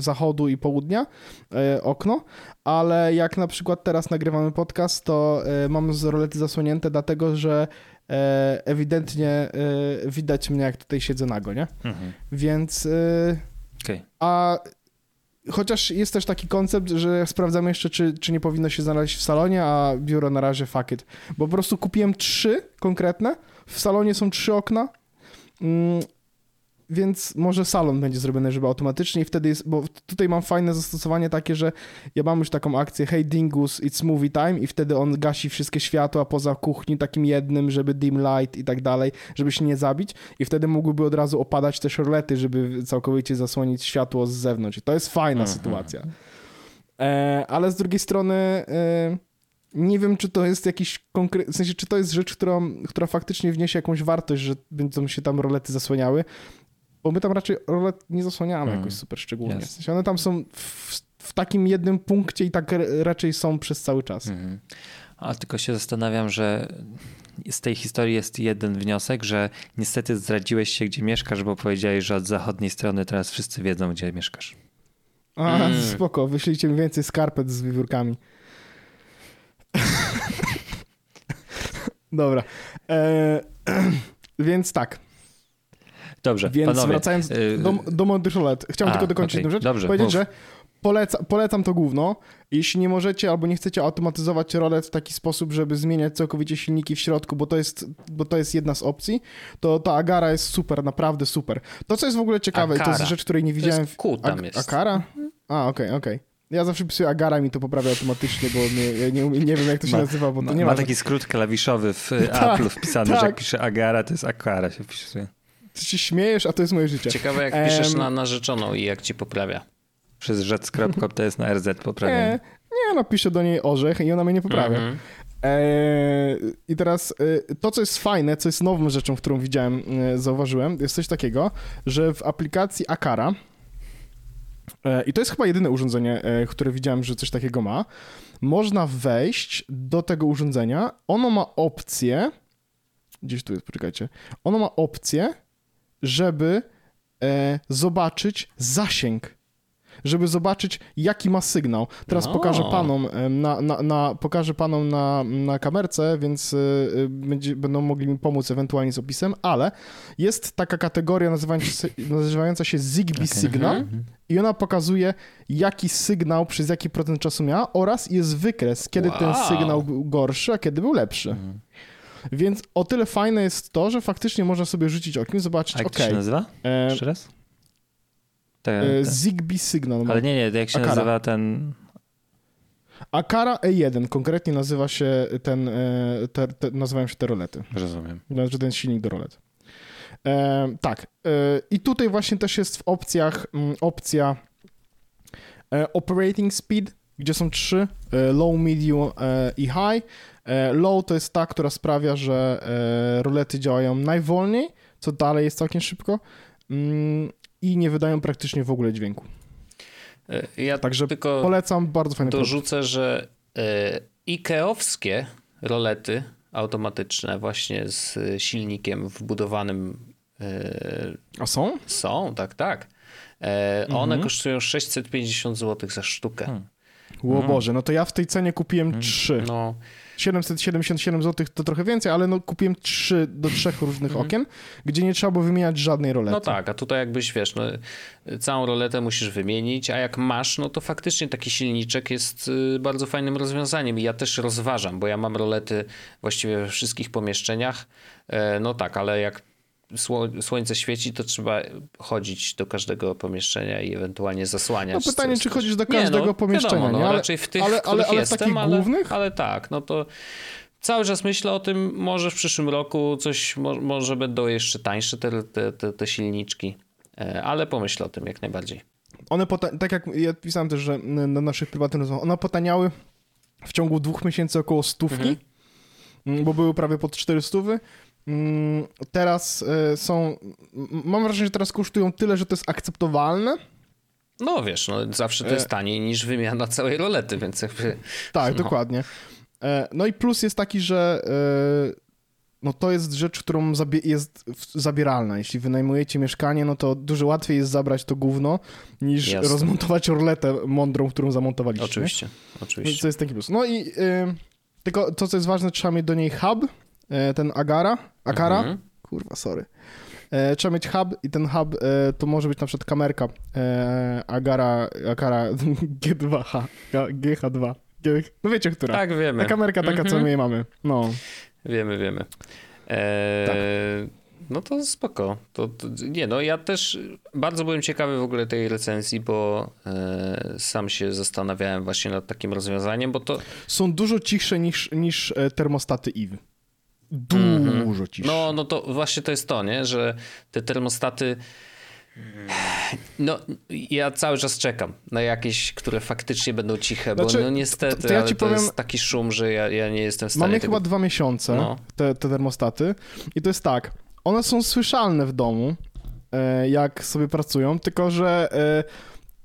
zachodu i południa e, okno, ale jak na przykład teraz nagrywamy podcast, to e, mam z rolety zasłonięte, dlatego że e, ewidentnie e, widać mnie, jak tutaj siedzę nago, nie? Mhm. Więc... e, Okej. a chociaż jest też taki koncept, że sprawdzamy jeszcze, czy, czy nie powinno się znaleźć w salonie, a biuro na razie fuck it. Bo po prostu kupiłem trzy konkretne. W salonie są trzy okna. Więc może salon będzie zrobiony, żeby automatycznie i wtedy jest, bo tutaj mam fajne zastosowanie takie, że ja mam już taką akcję hey Dingus, it's movie time i wtedy on gasi wszystkie światła poza kuchni takim jednym, żeby dim light i tak dalej, żeby się nie zabić i wtedy mógłby od razu opadać te szorlety, żeby całkowicie zasłonić światło z zewnątrz. I to jest fajna Mhm. sytuacja. E, ale z drugiej strony e, nie wiem, czy to jest jakiś konkretny, w sensie, czy to jest rzecz, która, która faktycznie wniesie jakąś wartość, że będą się tam rolety zasłaniały, bo my tam raczej nie zasłaniamy jakoś super szczególnie. W sensie one tam są w, w takim jednym punkcie i tak raczej są przez cały czas. Mhm. A tylko się zastanawiam, że z tej historii jest jeden wniosek, że niestety zdradziłeś się, gdzie mieszkasz, bo powiedziałeś, że od zachodniej strony teraz wszyscy wiedzą, gdzie mieszkasz. A, Mm. spoko, wyślijcie mi więcej skarpet z wiewiórkami. Dobra. E, więc tak, Dobrze, więc panowie. wracając y, do, do rolet, chciałem a, tylko dokończyć okej, jedną rzecz. dobrze, powiedzieć, mów. że Poleca, polecam to główno. Jeśli nie możecie albo nie chcecie automatyzować rolet w taki sposób, żeby zmieniać całkowicie silniki w środku, bo to jest, bo to jest jedna z opcji, to ta Agara jest super, naprawdę super. To, co jest w ogóle ciekawe, i to jest Akara. rzecz, której nie widziałem... jest Q tam jest. Akara? A, okej, okej. Ja zawsze pisuję Agara mi to poprawia automatycznie, bo nie, nie, nie wiem, jak to się Ma- nazywa, bo to Ma, nie ma ma... taki skrót klawiszowy w Tak, Apple'u wpisany, że tak. jak pisze Agara, to jest Akara się wpisuje. Ty się śmiejesz, a to jest moje życie. Ciekawe jak piszesz na narzeczoną i jak ci poprawia. Przez rzec.com to jest na RZ Nie, poprawienie. nie, napiszę do niej orzech i ona mnie nie poprawia. Eee, I teraz e, to, co jest fajne, co jest nową rzeczą, którą widziałem, e, zauważyłem, jest coś takiego, że w aplikacji Akara, e, i to jest chyba jedyne urządzenie, e, które widziałem, że coś takiego ma, można wejść do tego urządzenia. Ono ma opcję, gdzieś tu jest, poczekajcie, ono ma opcję, żeby e, zobaczyć zasięg żeby zobaczyć, jaki ma sygnał. Teraz O. pokażę panom em, na, na, na, pokażę panom na, na kamerce, więc y, będzie, będą mogli mi pomóc ewentualnie z opisem, ale jest taka kategoria nazywająca się, nazywająca się Zigbee Signal i ona pokazuje, jaki sygnał przez jaki procent czasu miała oraz jest wykres, kiedy ten Wow. sygnał był gorszy, a kiedy był lepszy. Więc o tyle fajne jest to, że faktycznie można sobie rzucić okiem, zobaczyć, A jak to okej, się nazywa? e, Jeszcze raz? Te, e, te. Zigbee Signal. Ale nie, nie, jak się Akara. nazywa ten... Akara E1 konkretnie nazywa się ten, e, te, te, nazywają się te rolety. Rozumiem. Znaczy ten silnik do rolet. E, tak. E, I tutaj właśnie też jest w opcjach mm, opcja e, operating speed, gdzie są trzy, e, low, medium e, i high. E, low to jest ta, która sprawia, że e, rolety działają najwolniej, co dalej jest całkiem szybko mm, i nie wydają praktycznie w ogóle dźwięku. E, Ja Także tylko Polecam, bardzo fajny produkt. dorzucę, że Ikeowskie rolety automatyczne właśnie z silnikiem wbudowanym A są? są, tak, tak. E, Mhm. One kosztują 650 zł za sztukę. Hmm. O Boże, no to ja w tej cenie kupiłem trzy. No, 777 zł to trochę więcej, ale no kupiłem trzy do trzech różnych okien, gdzie nie trzeba było wymieniać żadnej rolety. no tak, a tutaj jakbyś, wiesz, no, całą roletę musisz wymienić, a jak masz, no to faktycznie taki silniczek jest y, bardzo fajnym rozwiązaniem i ja też rozważam, bo ja mam rolety właściwie we wszystkich pomieszczeniach. E, No tak, ale jak słońce świeci, to trzeba chodzić do każdego pomieszczenia i ewentualnie zasłaniać. No pytanie, coś- czy chodzisz do Nie, każdego no, pomieszczenia, wiadomo, no, nie? Ale- raczej w tych, ale- ale- ale jestem, takich ale, głównych? ale tak, no to cały czas myślę o tym, może w przyszłym roku coś, mo, może będą jeszcze tańsze te, te, te, te silniczki, E, ale pomyślę o tym jak najbardziej. One, tak jak ja pisałem też, że na naszych prywatnych rozmowach, one potaniały w ciągu dwóch miesięcy około stówki, mm, bo były prawie pod 400. Mm, Teraz e, są, mam wrażenie, że teraz kosztują tyle, że to jest akceptowalne. No wiesz, no, zawsze to E. jest taniej niż wymiana całej rolety, więc jakby... Tak, dokładnie. E, No i plus jest taki, że e, no to jest rzecz, którą zabie- jest zabieralna. Jeśli wynajmujecie mieszkanie, no to dużo łatwiej jest zabrać to gówno, niż Jasne. rozmontować roletę mądrą, którą zamontowaliście. Oczywiście, oczywiście. to jest taki plus. No i y, tylko to, co jest ważne, trzeba mieć do niej hub, e, ten Agara, Akara, Mhm. kurwa, sorry. E, trzeba mieć hub i ten hub e, to może być na przykład kamerka e, Agara, Akara G2H, G- GH2. G, no wiecie, która. Tak, wiemy. Ta kamerka taka, co Mhm. my mamy. No. Wiemy, wiemy. Eee, Tak. No to spoko. To, to, nie, no ja też bardzo byłem ciekawy w ogóle tej recenzji, bo e, sam się zastanawiałem właśnie nad takim rozwiązaniem, bo to Są dużo cichsze niż, niż e, termostaty EVE. Dużo cichsze. no, no to właśnie to jest to, nie? Że te termostaty no ja cały czas czekam na jakieś, które faktycznie będą ciche, bo Znaczy, no niestety, to- to ja ale ci to powiem- jest taki szum, że ja, ja nie jestem w stanie Mamy tego... chyba dwa miesiące, No. te, te termostaty. I to jest tak, one są słyszalne w domu, e, jak sobie pracują, tylko że e,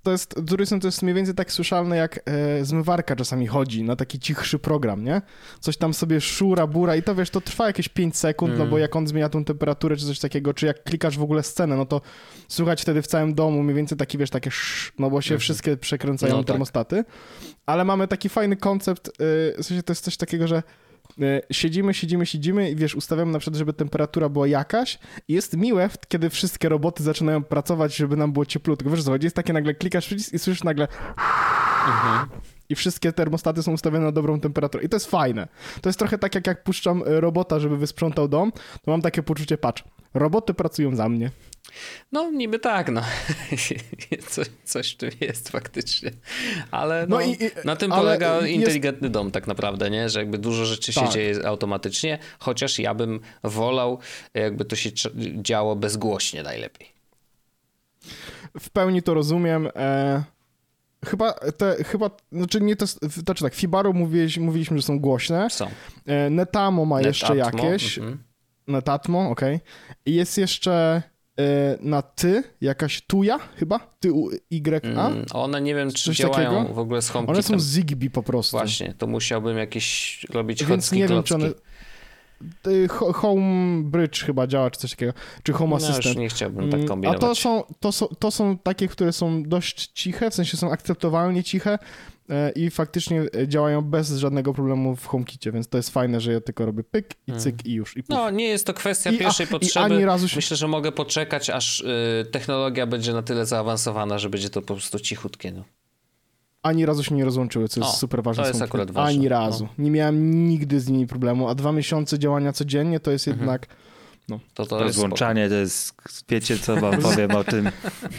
to jest, strony to jest mniej więcej tak słyszalne, jak e, zmywarka czasami chodzi na taki cichszy program, nie? Coś tam sobie szura, bura i to wiesz, to trwa jakieś 5 sekund, no Mm. bo jak on zmienia tą temperaturę czy coś takiego, czy jak klikasz w ogóle scenę, no to słychać wtedy w całym domu mniej więcej taki, wiesz, takie sz, no bo się wszystkie przekręcają No tak. termostaty. Ale mamy taki fajny koncept, y, w sensie to jest coś takiego, że Siedzimy, siedzimy, siedzimy i wiesz, ustawiamy na przykład, żeby temperatura była jakaś i jest miłe, kiedy wszystkie roboty zaczynają pracować, żeby nam było cieplutko. Wiesz, co jest takie nagle klikasz przycisk i słyszysz nagle i wszystkie termostaty są ustawione na dobrą temperaturę. I to jest fajne. To jest trochę tak, jak jak puszczam e, robota, żeby wysprzątał dom, to mam takie poczucie, patrz, roboty pracują za mnie. No niby tak, no. coś, coś w tym jest faktycznie. Ale no, No i- na tym polega jest- inteligentny dom tak naprawdę, nie? Że jakby dużo rzeczy się Tak. dzieje automatycznie, chociaż ja bym wolał, jakby to się działo bezgłośnie najlepiej. W pełni to rozumiem. E, chyba te, chyba, znaczy nie to, znaczy tak, Fibaru mówiliś, mówiliśmy, że są głośne. Są. E, Netamo ma jeszcze jakieś. Mhm. Netatmo, okej. I jest jeszcze e, na ty jakaś tuja chyba? Ty u, y, a? Mm, One nie wiem, czy Coś działają takiego? w ogóle z One HomeKitem. są Zigbee po prostu. Właśnie, to musiałbym jakieś robić Więc nie wiem, czy one... Y, Ho- Home Bridge chyba działa, czy coś takiego. Czy Home No już Assistant. nie chciałbym tak Mm, A kombinować. to są, to, są, to są takie, które są dość ciche, w sensie są akceptowalnie ciche i faktycznie e, działają bez żadnego problemu w HomeKicie, więc to jest fajne, że ja tylko robię pyk i cyk i już. I puf. No, nie jest to kwestia I- a- pierwszej i potrzeby. ani razu się- Myślę, że mogę poczekać, aż y, technologia będzie na tyle zaawansowana, że będzie to po prostu cichutkie. No. Ani razu się nie rozłączyły, co jest O, super ważne. to jest akurat ważne, Ani no. razu. Nie miałem nigdy z nimi problemu, a dwa miesiące działania codziennie to jest Mhm. jednak... To, to jest Rozłączanie to jest, wiecie co wam powiem o tym.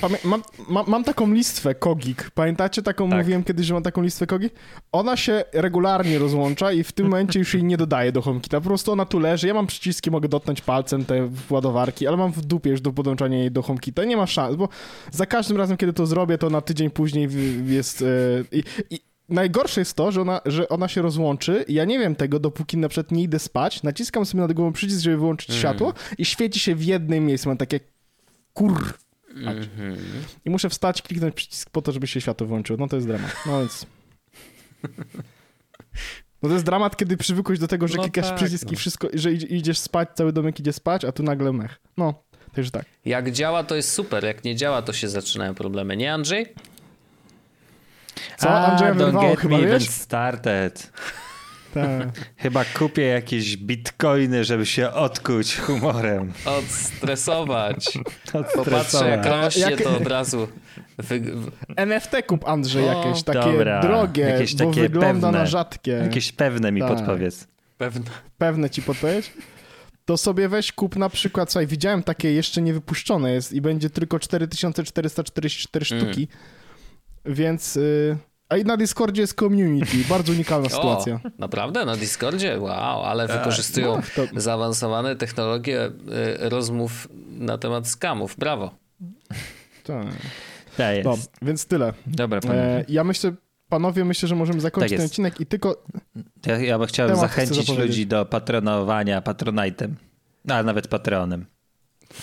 Pamię- mam, mam, mam taką listwę Kogik. Pamiętacie taką? Tak. Mówiłem kiedyś, że mam taką listwę Kogik. Ona się regularnie rozłącza i w tym momencie już jej nie dodaję do HomeKita. Po prostu ona tu leży. Ja mam przyciski, mogę dotknąć palcem te ładowarki, ale mam w dupie już do podłączania jej do HomeKita. Nie ma szans, bo za każdym razem, kiedy to zrobię, to na tydzień później jest... e, i, i, Najgorsze jest to, że ona, że ona się rozłączy i ja nie wiem tego, dopóki na przykład nie idę spać, naciskam sobie nad głową przycisk, żeby wyłączyć Mm. światło i świeci się w jednym miejscu. Mam takie kur... Mhm. I muszę wstać, kliknąć przycisk po to, żeby się światło włączyło. No to jest dramat. No więc... No to jest dramat, kiedy przywykłeś do tego, że No klikasz tak, przycisk i no. wszystko, że idzie- idziesz spać, cały domek idzie spać, a tu nagle mech. No, także tak. Jak działa, to jest super. Jak nie działa, to się zaczynają problemy. Nie, Andrzej? Co? A, Andrzeja don't get chyba, me even wiesz? started. Tak. Chyba kupię jakieś bitcoiny, żeby się odkuć humorem. Odstresować. Popatrzę, jak rośnie, Jak- to od razu... Wy... NFT kup, Andrzej, O, jakieś takie dobra. drogie, Jakieś bo takie wygląda pewne. na rzadkie. Jakieś pewne mi Tak. podpowiedz. Pewno. Pewne ci podpowiedź? To sobie weź kup na przykład, słuchaj, widziałem takie jeszcze nie wypuszczone jest i będzie tylko 4444 Mm. Więc... Y... A i na Discordzie jest community, bardzo unikalna sytuacja. O, naprawdę? Na Discordzie? Wow, ale wykorzystują no, to- zaawansowane technologie y, rozmów na temat skamów. Brawo. Tak. Tak jest. No, więc tyle. Dobra, panowie. E, ja myślę, panowie, myślę, że możemy zakończyć Tak ten odcinek i tylko... Ja, ja bym chciał zachęcić ludzi do patronowania Patronite'em, a nawet Patreonem.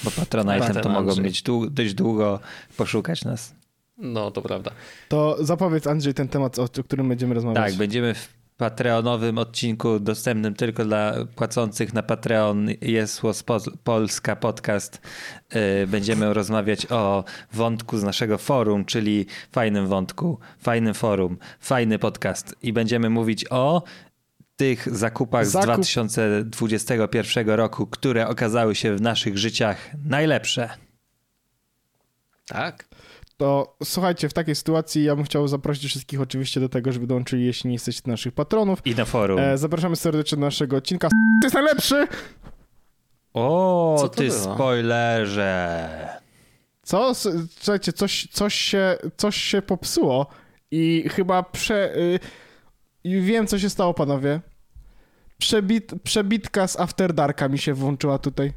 Bo Patronite'em Tak, to mogą mieć dłu- dość długo poszukać nas. No, to prawda. To zapowiedz, Andrzej, ten temat, o, o którym będziemy rozmawiać. Tak, będziemy w Patreonowym odcinku dostępnym tylko dla płacących na Patreon jest Polska podcast. Yy, Będziemy rozmawiać o wątku z naszego forum, czyli fajnym wątku, fajnym forum, fajny podcast i będziemy mówić o tych zakupach z Zakup- 2021 roku, które okazały się w naszych życiach najlepsze. Tak? To słuchajcie, w takiej sytuacji ja bym chciał zaprosić wszystkich oczywiście do tego, żeby dołączyli, jeśli nie jesteście naszych patronów. I na forum. E, zapraszamy serdecznie do naszego odcinka. To jest najlepszy! O, ty było? spoilerze. Co? Słuchajcie, coś, coś, się, coś się popsuło i chyba prze... Y, wiem, co się stało, panowie. Przebit, przebitka z After Darka mi się włączyła tutaj.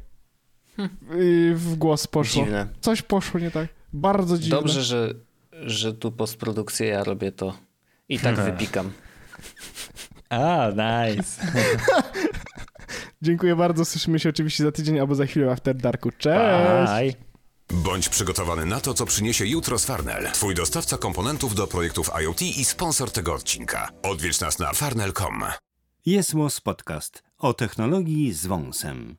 Y, w głos poszło. Dziwne. Coś poszło nie tak. Bardzo dziwne. Dobrze, że, że tu postprodukcję ja robię to. I tak wypikam. A, nice. Dziękuję bardzo. Słyszymy się oczywiście za tydzień albo za chwilę w After Darku. Cześć! Bye. Bądź przygotowany na to, co przyniesie jutro z Farnell. Twój dostawca komponentów do projektów IoT i sponsor tego odcinka. Odwiedź nas na farnell.com. Jest Podcast o technologii z wąsem.